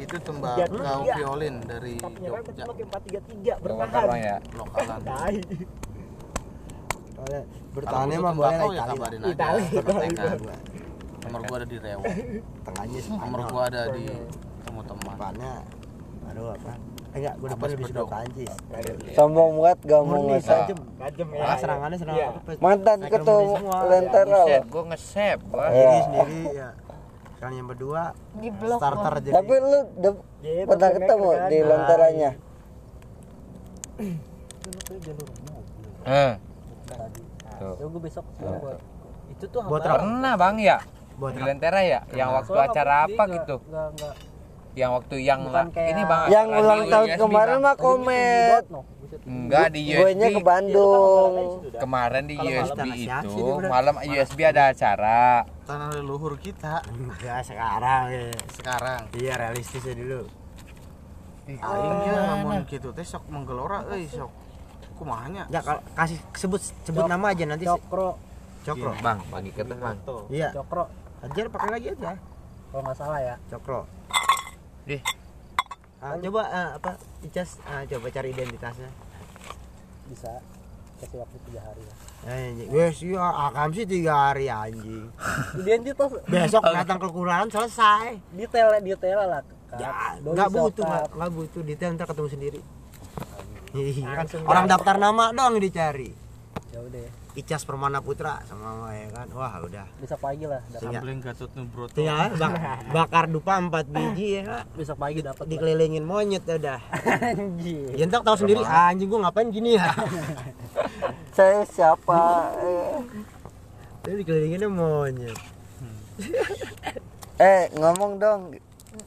Speaker 1: itu tembakau violin dari Jogja.
Speaker 6: tembak bang ya?
Speaker 1: Lokalan.
Speaker 5: Soalnya
Speaker 1: Kalau
Speaker 5: bertahannya mah boleh
Speaker 1: ya
Speaker 5: kali
Speaker 1: kabarin
Speaker 5: lah.
Speaker 1: aja. kontak-kontakan.
Speaker 5: Gua.
Speaker 1: nomor gua ada di Rewo.
Speaker 5: Tengahnya
Speaker 1: nomor gua ada di temu teman
Speaker 5: depannya baru apa enggak gue depan lebih suka. Prancis
Speaker 4: sombong banget gak mau ngesek.
Speaker 5: Malah serangannya serangan apa
Speaker 4: Mantan ketua Lentera
Speaker 6: gue nge-save gua
Speaker 5: sendiri sendiri ya. Sekarang yang berdua
Speaker 8: di blok
Speaker 5: starter jadi
Speaker 4: Tapi lu pernah ketemu di Lenteranya?
Speaker 6: eh.
Speaker 3: Ya gue besok gua. Itu tuh
Speaker 5: Buat
Speaker 6: pernah bang ya?
Speaker 5: Buat
Speaker 6: di Lentera ya? Yang waktu acara apa gitu?
Speaker 3: Enggak enggak.
Speaker 6: Yang waktu yang
Speaker 3: Bukan kayak-
Speaker 6: ini bang
Speaker 4: Yang ulang tahun
Speaker 6: USB,
Speaker 4: kemarin
Speaker 6: Bang.
Speaker 4: mah komet.
Speaker 6: Enggak di
Speaker 4: Gue
Speaker 6: USB
Speaker 4: ke Bandung.
Speaker 6: kemarin di USB
Speaker 5: malam
Speaker 6: itu malam USB ada acara.
Speaker 1: Tanah leluhur kita.
Speaker 5: Enggak sekarang ya
Speaker 1: sekarang?
Speaker 5: Iya realistis ya dulu.
Speaker 1: Aingnya namun gitu. Teh sok menggelora euy sok. Kumahanya
Speaker 5: ya kalau kasih sebut sebut nama aja nanti
Speaker 3: Cokro,
Speaker 5: cokro.
Speaker 6: Bang bagi ke bang.
Speaker 5: Iya.
Speaker 3: Cokro.
Speaker 5: ajar pakai lagi aja.
Speaker 3: Kalau nggak salah ya.
Speaker 5: cokro
Speaker 6: Dih.
Speaker 5: Ah, coba ah, apa Icas ah, coba cari identitasnya
Speaker 3: Bisa.
Speaker 7: kasih waktu tiga hari lah
Speaker 5: Anjing. Wes iya akam sih tiga hari anjing.
Speaker 7: tuh
Speaker 5: Besok datang ke kelurahan selesai.
Speaker 7: detail detail lah Kak.
Speaker 5: Ya, nggak butuh, nggak nggak butuh detail ntar ketemu sendiri. Iya kan orang daftar nama doang dicari.
Speaker 7: ya udah
Speaker 5: Icas Permana Putra sama ya kan. Wah, udah.
Speaker 7: besok pagi lah
Speaker 1: Sampling Gatot Nubroto.
Speaker 5: tinggal bak- bakar dupa 4 biji ya kan.
Speaker 7: besok pagi dapat lah.
Speaker 5: Dikelilingin monyet ya udah.
Speaker 7: anjir
Speaker 5: Ya ntar tahu sendiri ah, anjing gua ngapain gini ya.
Speaker 4: saya siapa Eh,
Speaker 5: Tapi dikelilinginnya monyet.
Speaker 4: eh ngomong dong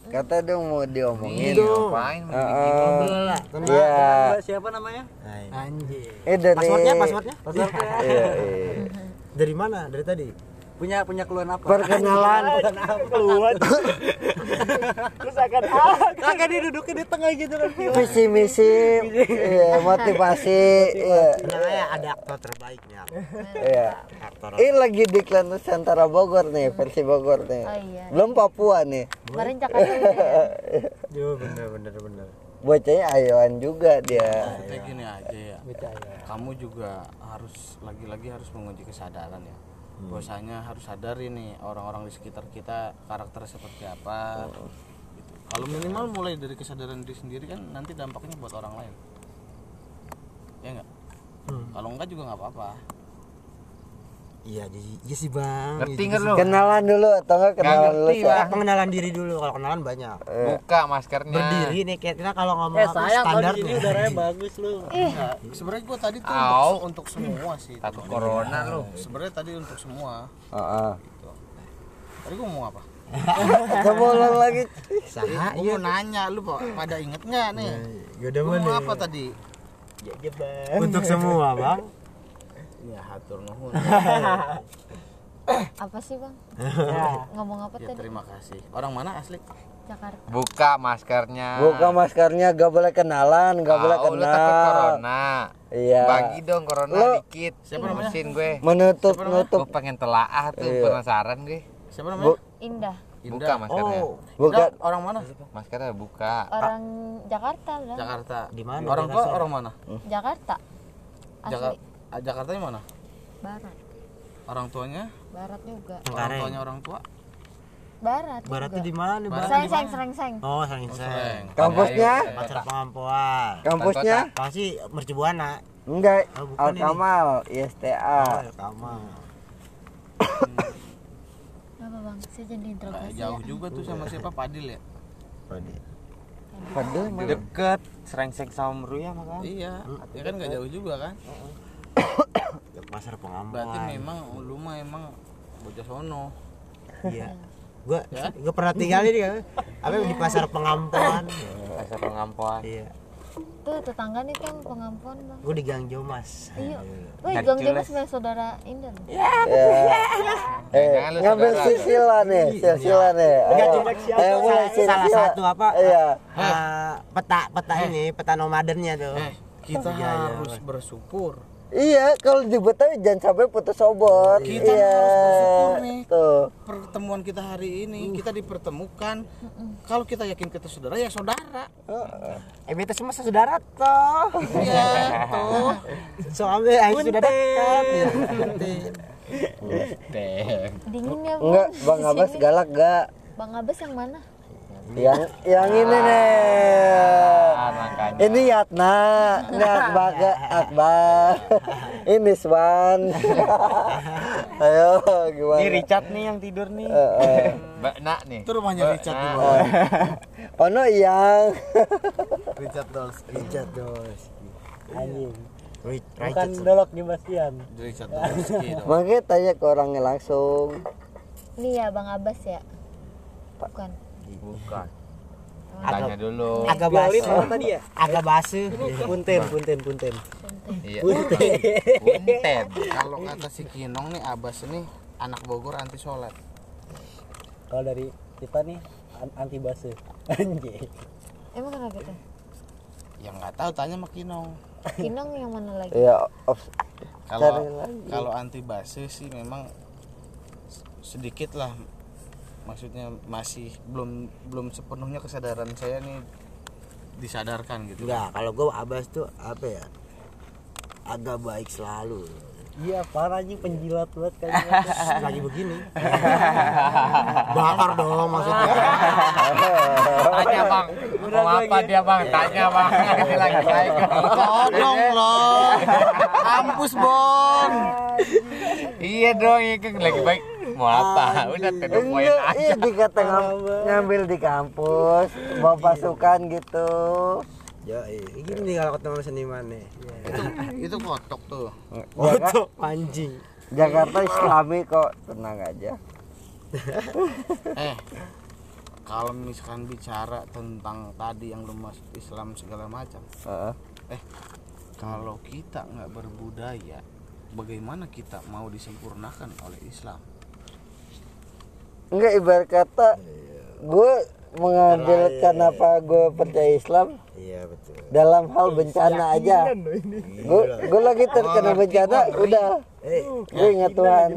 Speaker 4: kata dong mau diomongin
Speaker 5: Gitu.
Speaker 1: Ngapain?
Speaker 5: Tenang.
Speaker 4: Iya.
Speaker 7: Siapa namanya anjir
Speaker 4: Eh dari
Speaker 5: Passwordnya, passwordnya?
Speaker 7: Passwordnya.
Speaker 4: Iya, iya.
Speaker 5: Dari mana? Dari tadi.
Speaker 7: punya punya keluhan apa
Speaker 4: Perkenalan.
Speaker 7: keluhan terus akan akan dia duduknya di tengah gitu kan
Speaker 4: Visi misi, iya, motivasi, iya,
Speaker 5: Tenang ya ada aktor terbaiknya.
Speaker 4: iya.
Speaker 5: Aktor.
Speaker 4: Ini lagi di Klan Nusantara Bogor nih, versi Bogor nih.
Speaker 8: Oh iya.
Speaker 4: Belum Papua nih.
Speaker 8: Kemarin Jakarta ya.
Speaker 5: Yo bener bener bener.
Speaker 4: Bocahnya ayoan juga dia.
Speaker 1: Kayak gini aja ya.
Speaker 7: Percaya.
Speaker 1: Kamu juga harus lagi-lagi harus menguji kesadaran ya. Bahwasanya harus sadari nih orang-orang di sekitar kita karakter seperti apa. Gitu. Kalau minimal mulai dari kesadaran diri sendiri kan nanti dampaknya buat orang lain. Ya enggak? Kalau enggak juga nggak apa-apa.
Speaker 5: Iya, jadi iya sih bang.
Speaker 1: Ngerti
Speaker 5: Iya
Speaker 1: nggak lu?
Speaker 4: Kenalan dulu atau kenalan dulu?
Speaker 1: Bang.
Speaker 5: Eh, pengenalan diri dulu. Kalau kenalan banyak.
Speaker 1: Buka maskernya.
Speaker 5: Berdiri nih kayak kita kalau ngomong
Speaker 7: eh
Speaker 5: apa
Speaker 7: sayang kalau
Speaker 5: standar nih.
Speaker 7: udaranya bagus lu
Speaker 1: Nah, sebenarnya gua tadi tuh untuk, untuk semua sih.
Speaker 6: Takut corona lu.
Speaker 1: Sebenarnya tadi untuk semua.
Speaker 4: Heeh.
Speaker 1: Tadi gua mau apa?
Speaker 4: Coba ulang lagi.
Speaker 5: Saha,
Speaker 1: Gua
Speaker 5: iya.
Speaker 1: mau nanya lu Pak, pada inget nggak nih?
Speaker 5: Ya udah
Speaker 1: mau apa tadi?
Speaker 5: Untuk semua bang.
Speaker 1: Ya hatur nuhun.
Speaker 8: Apa sih bang? Ngomong apa
Speaker 1: Ya
Speaker 8: tadi?
Speaker 1: terima kasih. Orang mana asli?
Speaker 8: Jakarta.
Speaker 6: Buka maskernya.
Speaker 4: Buka maskernya, gak boleh kenalan, gak boleh
Speaker 6: Tahu, lu takut
Speaker 4: kenal.
Speaker 6: corona.
Speaker 4: Iya.
Speaker 6: Bagi dong corona
Speaker 4: Lu-
Speaker 6: dikit.
Speaker 1: Siapa namanya?
Speaker 6: Mesin gue.
Speaker 4: Menutup,
Speaker 6: Gue
Speaker 4: nutup.
Speaker 6: pengen telaah tuh
Speaker 4: Iya.
Speaker 6: penasaran gue.
Speaker 1: Siapa namanya?
Speaker 8: Indah.
Speaker 6: Buka maskernya.
Speaker 5: Oh,
Speaker 4: Bukan.
Speaker 1: Indah, orang mana?
Speaker 6: Maskernya buka.
Speaker 8: Orang Jakarta lah.
Speaker 1: Jakarta.
Speaker 5: Di mana?
Speaker 1: Orang tua orang mana?
Speaker 8: Jakarta. Asli.
Speaker 1: Jaka- ah, Jakarta mana?
Speaker 8: Barat.
Speaker 1: Orang tuanya?
Speaker 8: Barat juga.
Speaker 1: Orang tuanya orang tua?
Speaker 8: Barat.
Speaker 5: Baratnya
Speaker 8: juga.
Speaker 5: di mana nih bang?
Speaker 8: Seng seng seng seng.
Speaker 5: Oh, seng.
Speaker 1: Seng.
Speaker 4: Kampusnya?
Speaker 5: Pasar pengampuan.
Speaker 4: Kampusnya?
Speaker 5: Pasti Mercubuana.
Speaker 4: Enggak.
Speaker 5: Oh,
Speaker 4: Al. Kamal,
Speaker 5: Oh,
Speaker 4: ISTA.
Speaker 5: ya Kamal.
Speaker 8: Apa bang? Saya jadi interogasi.
Speaker 1: jauh juga tuh sama siapa Padil ya?
Speaker 4: Padahal mana?
Speaker 6: Deket, serengseng sama Meruya makanya.
Speaker 1: Iya, ya kan nggak jauh juga kan?
Speaker 5: Ya, Pasar pengampuan.
Speaker 1: Berarti memang lu mah emang bocah sono.
Speaker 5: Iya. Gua gua pernah tinggal ini kan. Apa di pasar pengampuan.
Speaker 6: Pasar pengampuan.
Speaker 5: Iya.
Speaker 8: Tuh tetangga nih kan pengampuan bang.
Speaker 5: Gua di Gang Jomas.
Speaker 8: Iya. Wih. Gang James punya saudara Indah. loh.
Speaker 4: Ya. Eh, ngambil silsilah nih, silsilah nih. Ayo, ayo mulai
Speaker 5: Salah satu apa?
Speaker 4: Iya.
Speaker 5: eh, peta peta ini, peta nomadennya tuh.
Speaker 1: Eh, kita
Speaker 5: Iya, iya,
Speaker 1: harus bersyukur.
Speaker 4: Iya, kalau di Betawi jangan sampai putus obor.
Speaker 1: Kita
Speaker 4: iya.
Speaker 1: harus bersyukur nih.
Speaker 4: Tuh.
Speaker 1: Pertemuan kita hari ini kita dipertemukan. Kalau kita yakin kita saudara ya saudara.
Speaker 5: Eh, beta semua saudara toh.
Speaker 1: Iya, tuh.
Speaker 5: Soalnya ayo sudah dekat. Ya.
Speaker 8: Dingin ya bang.
Speaker 4: Enggak, Bang
Speaker 8: sini.
Speaker 4: galak gak?
Speaker 8: Bang Abbas yang mana?
Speaker 4: Yang yang ini nih.
Speaker 6: Ah, makanya.
Speaker 4: Ini Yatna, ini Akbar, Akbar. ini Swan. Ayo, gimana?
Speaker 6: Ini Richard nih yang tidur nih.
Speaker 4: Eh, eh.
Speaker 6: Mbak Nak nih.
Speaker 1: Itu rumahnya Richard di bawah.
Speaker 4: Ono yang
Speaker 1: Richard Dolls.
Speaker 5: Richard Dos.
Speaker 7: anjing
Speaker 5: Rich-
Speaker 7: bukan dolok di Bastian
Speaker 1: Richard Dolski
Speaker 4: makanya tanya ke orangnya langsung.
Speaker 8: Ini ya Bang Abbas ya? Bukan.
Speaker 6: Bukan.
Speaker 5: Agak-
Speaker 6: Tanya dulu.
Speaker 5: Agak
Speaker 7: apa tadi ya
Speaker 5: Agak basuh.
Speaker 7: punten punten punten
Speaker 6: Iya.
Speaker 7: punten
Speaker 6: Punten.
Speaker 1: Kalau kata si Kinong nih Abbas ini anak Bogor anti sholat.
Speaker 7: kalau dari kita nih an- anti base anjing
Speaker 8: Emang kenapa tuh?
Speaker 1: Ya nggak tahu tanya sama Kinong.
Speaker 8: Kinong yang mana lagi?
Speaker 4: Ya,
Speaker 1: Kalau
Speaker 4: Cari lagi.
Speaker 1: kalau anti base sih memang sedikit lah maksudnya masih belum belum sepenuhnya kesadaran saya nih disadarkan gitu.
Speaker 5: Enggak, kalau gua Abbas tuh apa ya? agak baik selalu
Speaker 9: Iya, parah anjing penjilat banget kan.
Speaker 5: lagi begini bakar dong maksudnya
Speaker 6: Tanya bang, mau apa dia bang? Tanya bang, ini lagi baik.
Speaker 10: tolong loh kampus bon
Speaker 6: Iya dong, ini kan lagi baik. Mau apa? Udah the point
Speaker 4: Enggak,
Speaker 6: aja.
Speaker 4: iya dikata ngam- ngambil di kampus, bawa pasukan gitu.
Speaker 5: ya gini nih kalau ketemu seniman nih
Speaker 10: itu kotok tuh
Speaker 5: foto anjing
Speaker 4: Jakarta Islami kok, tenang aja.
Speaker 1: eh kalau misalkan bicara tentang tadi yang lu masuk Islam segala macam
Speaker 4: Heeh.
Speaker 1: eh kalau kita nggak berbudaya bagaimana kita mau disempurnakan oleh Islam
Speaker 4: Enggak ibarat kata gue mengambil kenapa gue percaya Islam
Speaker 5: iya betul
Speaker 4: dalam hal bencana aja. Gue gue lagi terkena bencana udah
Speaker 5: eh
Speaker 4: gue ingat Tuhan.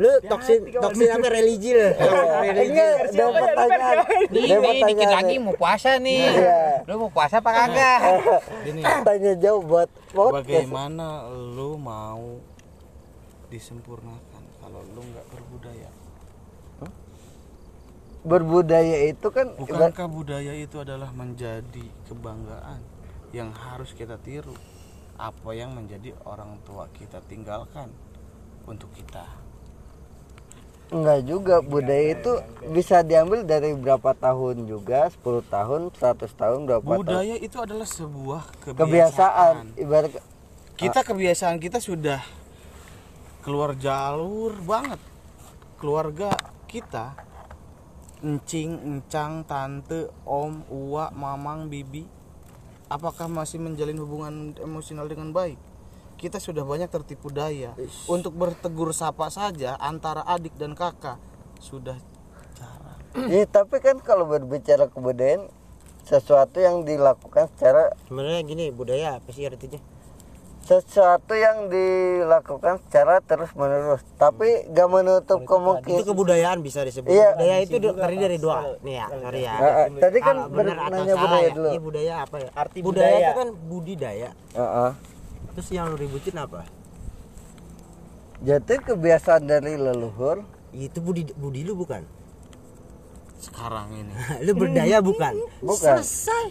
Speaker 5: lu toksin toksin apa religi lu
Speaker 4: Enggak, ada pertanyaan. Ada pertanyaan.
Speaker 6: mau puasa nih.
Speaker 4: Iya.
Speaker 6: Lu mau puasa apa kagak?
Speaker 1: Gini,
Speaker 4: Tanya jauh buat podcast.
Speaker 1: bagaimana lu mau disempurnakan kalau lu nggak berbudaya
Speaker 4: Berbudaya itu kan
Speaker 1: bukankah budaya itu adalah menjadi kebanggaan yang harus kita tiru? Apa yang menjadi orang tua kita tinggalkan untuk kita?
Speaker 4: Enggak juga budaya itu bisa diambil dari berapa tahun juga 10 tahun 100 tahun berapa tahun.
Speaker 1: Budaya itu adalah sebuah
Speaker 4: kebiasaan
Speaker 1: kebiasaan.
Speaker 4: ibarat
Speaker 1: kita kebiasaan kita sudah keluar jalur banget. Keluarga kita encing encang tante om uwa mamang bibi. Apakah masih menjalin hubungan emosional dengan baik? Kita sudah banyak tertipu daya. Untuk bertegur sapa saja antara adik dan kakak sudah jarang.
Speaker 4: Iya, tapi kan kalau berbicara kebudayaan sesuatu yang dilakukan secara
Speaker 5: sebenarnya gini budaya apa sih artinya
Speaker 4: sesuatu yang dilakukan secara terus menerus tapi gak menutup
Speaker 5: itu
Speaker 4: kemungkinan
Speaker 5: kebudayaan bisa disebut
Speaker 4: Iya.
Speaker 5: budaya itu terdiri dari dua nih ya sorry ya
Speaker 4: Ah, ah, tadi kan
Speaker 5: Kalau benar
Speaker 4: nanya
Speaker 5: salah
Speaker 4: budaya
Speaker 5: ya?
Speaker 4: dulu
Speaker 5: Iya budaya apa ya?
Speaker 7: Arti
Speaker 5: budaya,
Speaker 7: budaya.
Speaker 5: itu kan budidaya.
Speaker 4: Heeh.
Speaker 5: Terus yang lu ributin apa?
Speaker 4: jadi kebiasaan dari leluhur
Speaker 5: Itu budi budi lu bukan?
Speaker 1: sekarang ini
Speaker 5: lu berdaya bukan?
Speaker 4: bukan
Speaker 5: Selesai.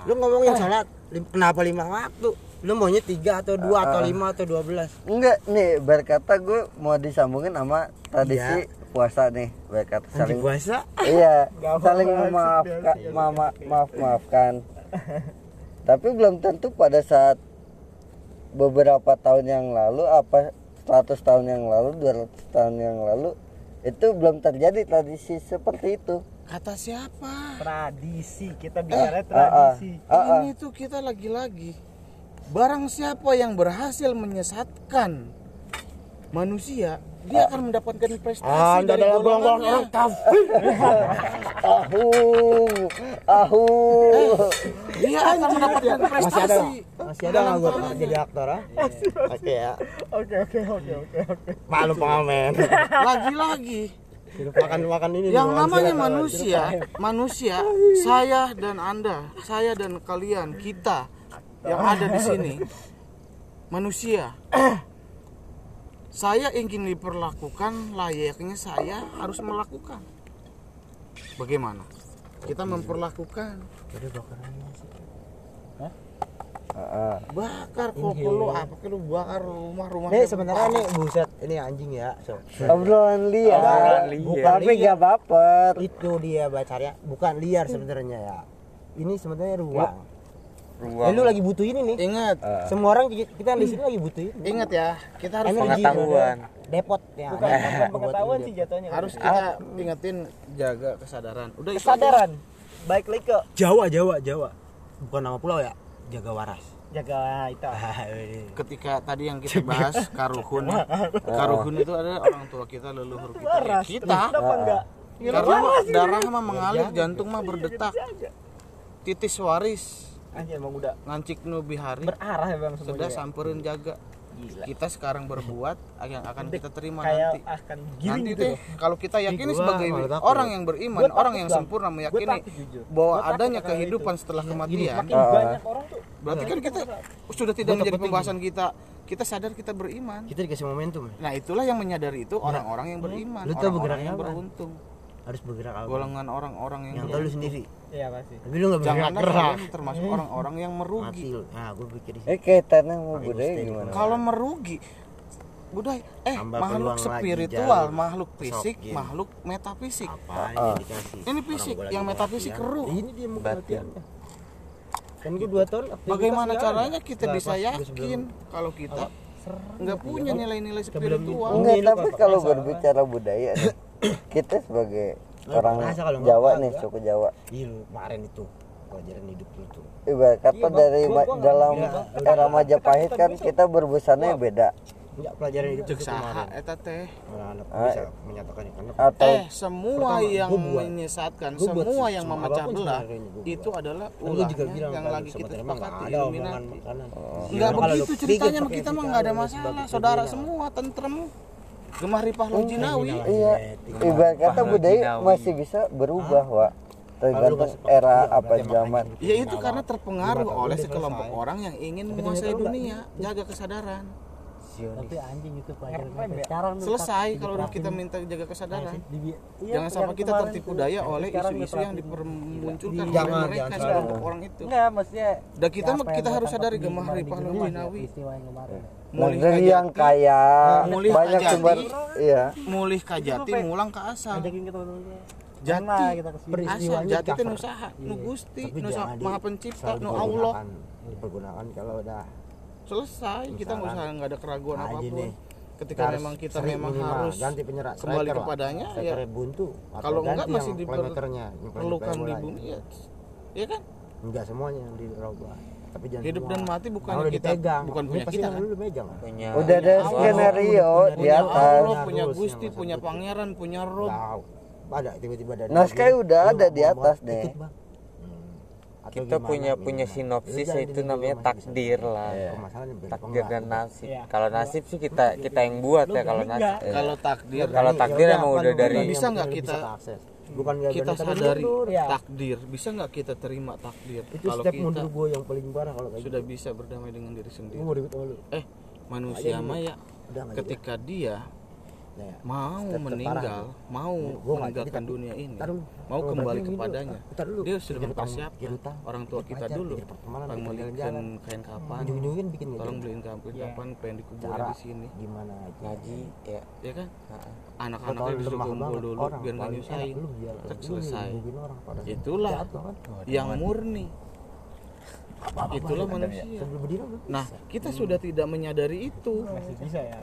Speaker 5: Lu ngomongin salat, lim- kenapa lima waktu? Lu maunya tiga atau dua atau lima atau dua belas?
Speaker 4: enggak nih berkata gue mau disambungin sama tradisi puasa nih berkata saling
Speaker 5: puasa?
Speaker 4: iya saling memaafkan mama, maaf maafkan tapi belum tentu pada saat beberapa tahun yang lalu apa 100 tahun yang lalu 200 tahun yang lalu itu belum terjadi tradisi seperti itu.
Speaker 1: Kata siapa?
Speaker 7: Tradisi kita bicara
Speaker 4: Ah, ah,
Speaker 7: tradisi.
Speaker 4: Ah, ah.
Speaker 1: ini tuh kita lagi-lagi barang siapa yang berhasil menyesatkan manusia dia akan mendapatkan prestasi
Speaker 5: Anda
Speaker 1: dari
Speaker 5: adalah golongan orang kafir.
Speaker 4: ahu ahu
Speaker 1: dia akan mendapatkan
Speaker 5: Masih ada
Speaker 1: prestasi
Speaker 5: masih ada nggak gue jadi aktor ah? Oke ya.
Speaker 7: oke oke oke oke oke
Speaker 5: Malu pengamen.
Speaker 1: lagi-lagi
Speaker 5: makan makan ini.
Speaker 1: yang namanya manusia manusia saya dan anda saya dan kalian kita yang ada di sini manusia. Saya ingin diperlakukan layaknya saya harus melakukan. Bagaimana? Kita memperlakukan.
Speaker 4: Heeh.
Speaker 1: bakar kok lu apa lu? Bakar rumah-rumah
Speaker 5: Nih sebenarnya nih buset. Ini anjing ya. So.
Speaker 4: obrolan liar.
Speaker 5: Bukan
Speaker 4: tapi
Speaker 5: liar.
Speaker 4: gak baper.
Speaker 5: Itu dia bacarnya. Bukan liar sebenarnya ya. Ini sebenarnya ruang. Eh, lu lagi butuh ini nih.
Speaker 1: ingat
Speaker 5: Semua orang ki- kita di sini lagi butuh ini.
Speaker 1: ingat ya kita harus
Speaker 5: Energi.
Speaker 6: Pengetahuan.
Speaker 5: Depot ya.
Speaker 7: bukan
Speaker 5: ada.
Speaker 7: bukan
Speaker 5: Buat
Speaker 7: pengetahuan sih
Speaker 5: depot.
Speaker 7: jatuhnya
Speaker 1: harus kita ingetin jaga kesadaran udah
Speaker 7: kesadaran baik lagi ke
Speaker 5: Jawa Jawa Jawa. Bukan nama pulau ya. Jaga waras.
Speaker 7: jaga itu
Speaker 1: ketika tadi yang kita bahas karuhun karuhun itu adalah orang tua kita leluhur kita ya,
Speaker 7: waras
Speaker 1: kita
Speaker 7: kenapa enggak
Speaker 1: karena darah mah mengalir jantung mah berdetak titis waris
Speaker 7: anjir emang udah
Speaker 1: ngancik nu bihari.
Speaker 7: berarah ya bang
Speaker 1: sudah
Speaker 7: semuanya
Speaker 1: samperin jaga.
Speaker 7: Gila.
Speaker 1: kita sekarang berbuat yang akan kita terima
Speaker 7: kayak
Speaker 1: nanti.
Speaker 7: akan giring
Speaker 1: nanti
Speaker 7: gitu
Speaker 1: deh kalau kita yakini sebagai orang yang beriman
Speaker 7: Gua
Speaker 1: orang yang
Speaker 7: Bang.
Speaker 1: sempurna meyakini
Speaker 7: takut
Speaker 1: bahwa
Speaker 7: Gua takut
Speaker 1: adanya kehidupan
Speaker 7: itu.
Speaker 1: setelah
Speaker 7: Gini,
Speaker 1: kematian.
Speaker 7: makin banyak orang tuh.
Speaker 1: Berarti kan kita sudah tidak menjadi pembahasan kita. Kita sadar kita beriman.
Speaker 5: Kita dikasih momentum.
Speaker 1: Nah itulah yang menyadari itu orang-orang yang beriman
Speaker 5: Lu tahu
Speaker 1: orang-orang yang beruntung
Speaker 5: harus bergerak apa
Speaker 1: golongan orang-orang yang
Speaker 5: yang tahu lu sendiri.
Speaker 7: Iya pasti.
Speaker 5: tapi lu nggak bergerak.
Speaker 1: Kalian termasuk orang-orang yang merugi.
Speaker 5: Nah gue pikir di
Speaker 4: eh kaitannya sama budaya gimana?
Speaker 1: kalau merugi budaya eh
Speaker 5: Tambah
Speaker 1: makhluk
Speaker 5: lagi
Speaker 1: spiritual makhluk fisik
Speaker 5: kesokin.
Speaker 1: makhluk metafisik.
Speaker 5: Apa
Speaker 4: Ah.
Speaker 5: yang dikasih?
Speaker 1: Ini fisik yang metafisik keruh.
Speaker 5: Ini dia mau latihannya. Kan gue dua tahun
Speaker 1: bagaimana caranya kita bisa yakin kalau kita nggak punya nilai-nilai spiritual?
Speaker 4: enggak
Speaker 5: Ini
Speaker 4: tapi kalau berbicara budaya kita sebagai
Speaker 5: Lu
Speaker 4: orang Jawa nih suku Jawa
Speaker 5: Iya lu kemarin itu pelajaran hidup lu tuh.
Speaker 4: ibarat kata
Speaker 7: Iya,
Speaker 4: dari
Speaker 7: Gua- gua
Speaker 4: dalam era Majapahit kan kita berbusana beda
Speaker 5: Enggak pelajaran hidup
Speaker 1: cek saha eta teh
Speaker 4: Ah,
Speaker 5: bisa menyatakan
Speaker 4: atau
Speaker 1: eh semua
Speaker 5: Pertama,
Speaker 1: yang
Speaker 5: buat.
Speaker 1: menyesatkan
Speaker 5: buat
Speaker 1: semua yang memecah belah itu adalah
Speaker 5: Kan juga bilang
Speaker 1: yang
Speaker 5: kan,
Speaker 1: lagi kita sepakati Illuminati
Speaker 5: makanan.
Speaker 1: Enggak begitu ceritanya kita mah
Speaker 5: etika
Speaker 1: nggak ada masalah. Saudara semua tentrem. Gemah ripah lojinawi.
Speaker 4: iya ibarat kata budaya masih bisa berubah wa tergantung era apa zaman.
Speaker 1: Ya itu. karena terpengaruh oleh sekelompok orang yang ingin menguasai dunia, jaga kesadaran.
Speaker 7: Tapi anjing itu pelajaran sampai sekarang tuh,
Speaker 1: Selesai kalau udah kita minta jaga kesadaran.
Speaker 7: Di- iya,
Speaker 1: Jangan sampai
Speaker 7: yang
Speaker 1: kita tertipu daya oleh
Speaker 7: Sekarang
Speaker 1: isu-isu yang
Speaker 7: diterapin.
Speaker 1: dimunculkan oleh
Speaker 5: Jangan,
Speaker 1: mereka
Speaker 5: jangan
Speaker 1: sekelompok orang itu.
Speaker 7: Enggak, maksudnya
Speaker 1: Dan kita kita harus sadari gemah ripah
Speaker 7: ya, kemarin.
Speaker 1: Mulih
Speaker 4: negeri yang kaya
Speaker 1: Mulih
Speaker 4: banyak
Speaker 1: kajati.
Speaker 4: sumber iya
Speaker 1: mulih kajati mulang ke asal.
Speaker 7: Ajakin ke.
Speaker 1: Jati.
Speaker 7: Pernah kita ke
Speaker 1: sini.
Speaker 5: Asal
Speaker 1: jati itu nusaha, nu Gusti, nu
Speaker 5: jangan
Speaker 1: Maha Pencipta, nu Allah.
Speaker 5: dipergunakan kalau udah
Speaker 1: selesai kita nggak usah nggak ada keraguan
Speaker 5: Nah,
Speaker 1: apa pun
Speaker 5: gini.
Speaker 1: ketika
Speaker 5: harus
Speaker 1: memang kita memang harus
Speaker 5: ganti penyerat
Speaker 1: kembali
Speaker 5: striker lah.
Speaker 1: kepadanya ya
Speaker 5: buntu
Speaker 1: kalau enggak masih diperlukan di bumi ya ya kan
Speaker 5: enggak semuanya yang dirubah tapi jangan
Speaker 1: Hidup
Speaker 5: semua.
Speaker 1: dan mati
Speaker 5: Kalau udah
Speaker 1: kita-
Speaker 5: dipegang
Speaker 1: bukan punya kita, kan?
Speaker 5: lu megang
Speaker 2: punya
Speaker 4: udah ada
Speaker 1: Allah,
Speaker 4: skenario di atas
Speaker 1: Allah punya Gusti punya pangeran punya Rob
Speaker 5: Tahu. ada tiba-tiba ada
Speaker 4: Naskah udah ada di atas
Speaker 5: ikut,
Speaker 4: deh.
Speaker 5: Atau
Speaker 2: kita
Speaker 5: gimana,
Speaker 2: punya punya
Speaker 5: minimal.
Speaker 2: sinopsis
Speaker 5: Lu jangan
Speaker 2: yaitu
Speaker 5: jadi
Speaker 2: namanya
Speaker 5: masih bisa.
Speaker 2: takdir lah
Speaker 5: Iya. Masalahnya
Speaker 2: takdir dan nasib
Speaker 7: Iya.
Speaker 2: kalau nasib sih kita kita yang buat ya kalau nasib eh,
Speaker 1: kalau takdir
Speaker 2: Kalau takdir
Speaker 5: Ya
Speaker 2: emang udah
Speaker 5: lu
Speaker 2: dari-
Speaker 1: Bisa nggak kita-
Speaker 5: bukan
Speaker 1: kita sadari.
Speaker 7: Iya.
Speaker 1: takdir bisa nggak kita terima takdir
Speaker 5: itu
Speaker 1: kalau
Speaker 5: step
Speaker 1: kita
Speaker 5: mundur gue yang paling parah kalau kayak
Speaker 1: sudah
Speaker 5: gitu.
Speaker 1: bisa berdamai dengan diri sendiri
Speaker 5: lu
Speaker 1: eh manusia ya
Speaker 5: nggak
Speaker 1: ketika dia
Speaker 5: ya.
Speaker 1: mau
Speaker 5: Step
Speaker 1: meninggal, mau
Speaker 5: Gua
Speaker 1: meninggalkan
Speaker 5: jadi,
Speaker 1: dunia ini,
Speaker 5: dulu.
Speaker 1: mau kembali kepadanya,
Speaker 5: dulu.
Speaker 1: Dia sudah mempersiapkan orang tua kita dulu, tolong
Speaker 5: pikir
Speaker 1: belikan kain kapan,
Speaker 5: ujung-ujungnya bikin nggak
Speaker 1: tolong beliin kain kapan, pengen dikubur
Speaker 5: cara
Speaker 1: di sini,
Speaker 5: gimana aja
Speaker 2: ngaji ya.
Speaker 1: Ya kan? Anak-anaknya disuruh
Speaker 5: lemah
Speaker 1: kumpul dulu biar nggak nyusahin, selesai. Itulah
Speaker 5: kan.
Speaker 1: yang murni, itulah manusia.
Speaker 5: Lu
Speaker 1: Nah, kita sudah tidak menyadari itu.
Speaker 7: Masih bisa ya.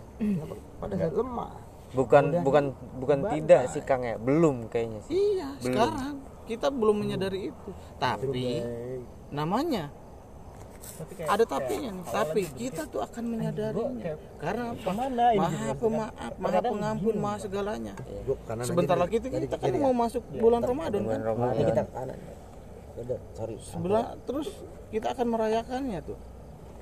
Speaker 5: pada saat lemah
Speaker 2: bukan bukan bukan tidak sih Kang ya belum kayaknya sih
Speaker 1: Iya, sekarang kita belum menyadari itu. Tapi namanya ada tapinya nih. Tapi kita tuh akan menyadarinya. Karena apa? Maha pemaaf, maha pengampun, maha segalanya.
Speaker 5: aja
Speaker 1: Sebentar lagi kita,
Speaker 5: Dari
Speaker 1: kita kan mau masuk bulan Ramadan kan?
Speaker 5: Ini
Speaker 2: Ramadan
Speaker 5: kita kanan udah sorry
Speaker 1: Sebelah terus kita akan merayakannya tuh.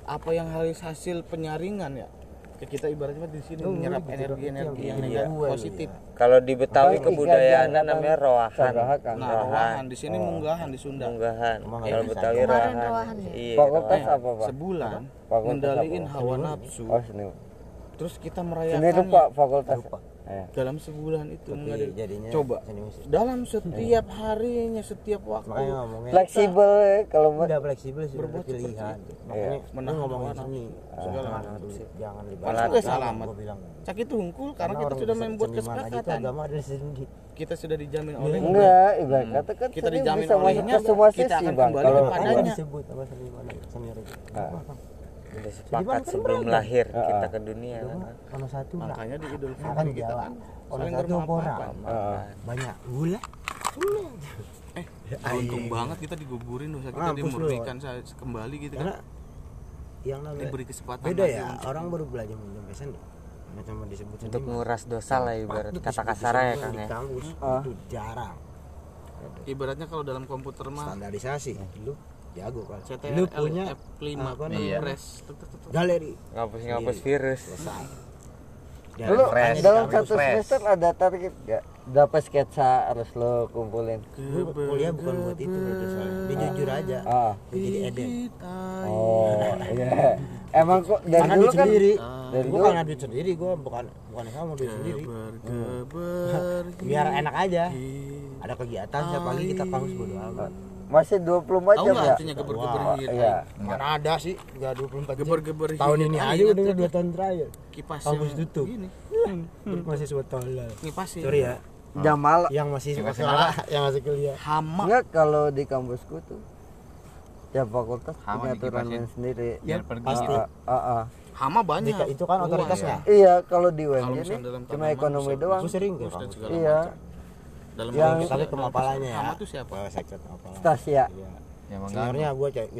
Speaker 1: Apa yang harus hasil penyaringan ya? Kita ibaratnya di sini menyerap energi-energi yang negatif positif.
Speaker 2: kalau di Betawi kebudayaan namanya roahan.
Speaker 4: Sabraha, Kang.
Speaker 1: Nah, rowahan di sini munggahan di Sunda.
Speaker 2: munggahan. Kalau
Speaker 5: bisa.
Speaker 2: Betawi roahan.
Speaker 8: roahan ya?
Speaker 2: iya
Speaker 4: fakultas
Speaker 2: roahan.
Speaker 4: apa pak?
Speaker 1: Sebulan ngendaliin hawa nafsu.
Speaker 4: oh
Speaker 1: Terus kita
Speaker 4: seni
Speaker 1: merayakannya.
Speaker 4: Rupa fakultas Eh,
Speaker 1: dalam sebulan itu mengadil-
Speaker 5: jadinya
Speaker 1: coba. dalam setiap harinya setiap waktu.
Speaker 5: Makanya ngomongnya
Speaker 4: fleksibel ya, kalau mau
Speaker 5: udah fleksibel sih
Speaker 1: Berbuat
Speaker 5: pilihan
Speaker 1: seperti
Speaker 5: makanya
Speaker 1: Menahan
Speaker 5: menahan ngomongin seni
Speaker 1: segala
Speaker 5: Jangan
Speaker 1: macam.
Speaker 5: jangan
Speaker 1: salamat.
Speaker 5: gua bilang
Speaker 1: cak itu hungkul karena kita sudah membuat
Speaker 5: seniman aja itu
Speaker 1: kesepakatan. kita sudah dijamin oleh
Speaker 4: enggak ibarat kata kan
Speaker 1: Kita dijamin olehnya,
Speaker 4: semua
Speaker 1: akan
Speaker 4: bang.
Speaker 1: kembali
Speaker 4: kalau
Speaker 5: disebut apa seniman seni itu
Speaker 2: udah sepakat sebelum lahir kita ke dunia kan?
Speaker 5: ono satu
Speaker 1: makanya di Idul
Speaker 5: kan
Speaker 1: Fitri kita
Speaker 5: Jawa
Speaker 1: kan
Speaker 5: satu orang. Banyak gula.
Speaker 1: Untung banget kita digugurin dosa kita dimurnikan kembali gitu
Speaker 5: karena
Speaker 1: kan.
Speaker 5: yang namanya
Speaker 1: diberi kesempatan
Speaker 5: beda ya
Speaker 1: untuk-
Speaker 5: orang baru belajar menyampai seni Nah, cuma disebut
Speaker 2: untuk nguras dosa lah ibarat kata kasarnya ya
Speaker 5: di
Speaker 2: ya.
Speaker 5: kampus
Speaker 4: Ah.
Speaker 5: itu jarang.
Speaker 1: Ibaratnya kalau dalam komputer mah
Speaker 5: standarisasi. Lu jago. Kan
Speaker 1: CTRL
Speaker 5: lu punya
Speaker 1: F5
Speaker 5: apa
Speaker 1: iya.
Speaker 5: namanya?
Speaker 1: Press Tuk, tuk, tuk, tuk.
Speaker 5: galeri.
Speaker 2: Ngapus ngapus virus.
Speaker 5: Selesai.
Speaker 4: Lu dalam satu semester ada target gak berapa sketsa harus lo kumpulin?
Speaker 5: Kuliah bukan buat itu berarti soalnya. Dia jujur aja.
Speaker 4: Ah.
Speaker 5: Jadi Eden
Speaker 4: oh iya. Emang kok dari
Speaker 5: karena
Speaker 4: dulu kan
Speaker 5: sendiri.
Speaker 4: dari
Speaker 5: gue karena duit sendiri gue bukan bukan sama duit sendiri. Biar enak aja. ada kegiatan setiap pagi kita kampus bodo amat
Speaker 4: masih 24
Speaker 6: Tahu
Speaker 4: jam
Speaker 6: nggak
Speaker 4: ya?
Speaker 6: artinya geber-geber
Speaker 5: Wah,
Speaker 6: hit?
Speaker 4: iya
Speaker 5: mana ada sih nggak 24 jam.
Speaker 6: Geber-geber hit.
Speaker 5: tahun ini aja udah
Speaker 6: tuh
Speaker 5: dua tahun terakhir.
Speaker 6: Kipas
Speaker 5: kampus
Speaker 6: yang
Speaker 5: tutup
Speaker 6: Gini,
Speaker 5: masih suatu tolol
Speaker 6: kipasin.
Speaker 5: sorry ya.
Speaker 4: Jamal
Speaker 5: yang masih sekolah yang masih kuliah.
Speaker 6: Hama.
Speaker 4: enggak kalau di kampusku tuh tiap fakultas punya aturan main sendiri.
Speaker 5: Ya
Speaker 11: pergi.
Speaker 4: Ah, ah, ah, ah.
Speaker 6: Hama banyak.
Speaker 5: itu kan otoritasnya.
Speaker 4: iya kalau di
Speaker 6: misalnya dalam
Speaker 4: cuma ekonomi doang.
Speaker 5: Gue sering
Speaker 4: iya.
Speaker 6: Dalam
Speaker 4: Yang-
Speaker 5: tapi kemapalanya ya
Speaker 6: Hama tuh siapa?
Speaker 5: Sektor kemapala
Speaker 4: Stasia.
Speaker 5: Iya.
Speaker 11: Ya
Speaker 5: seniornya gue cewek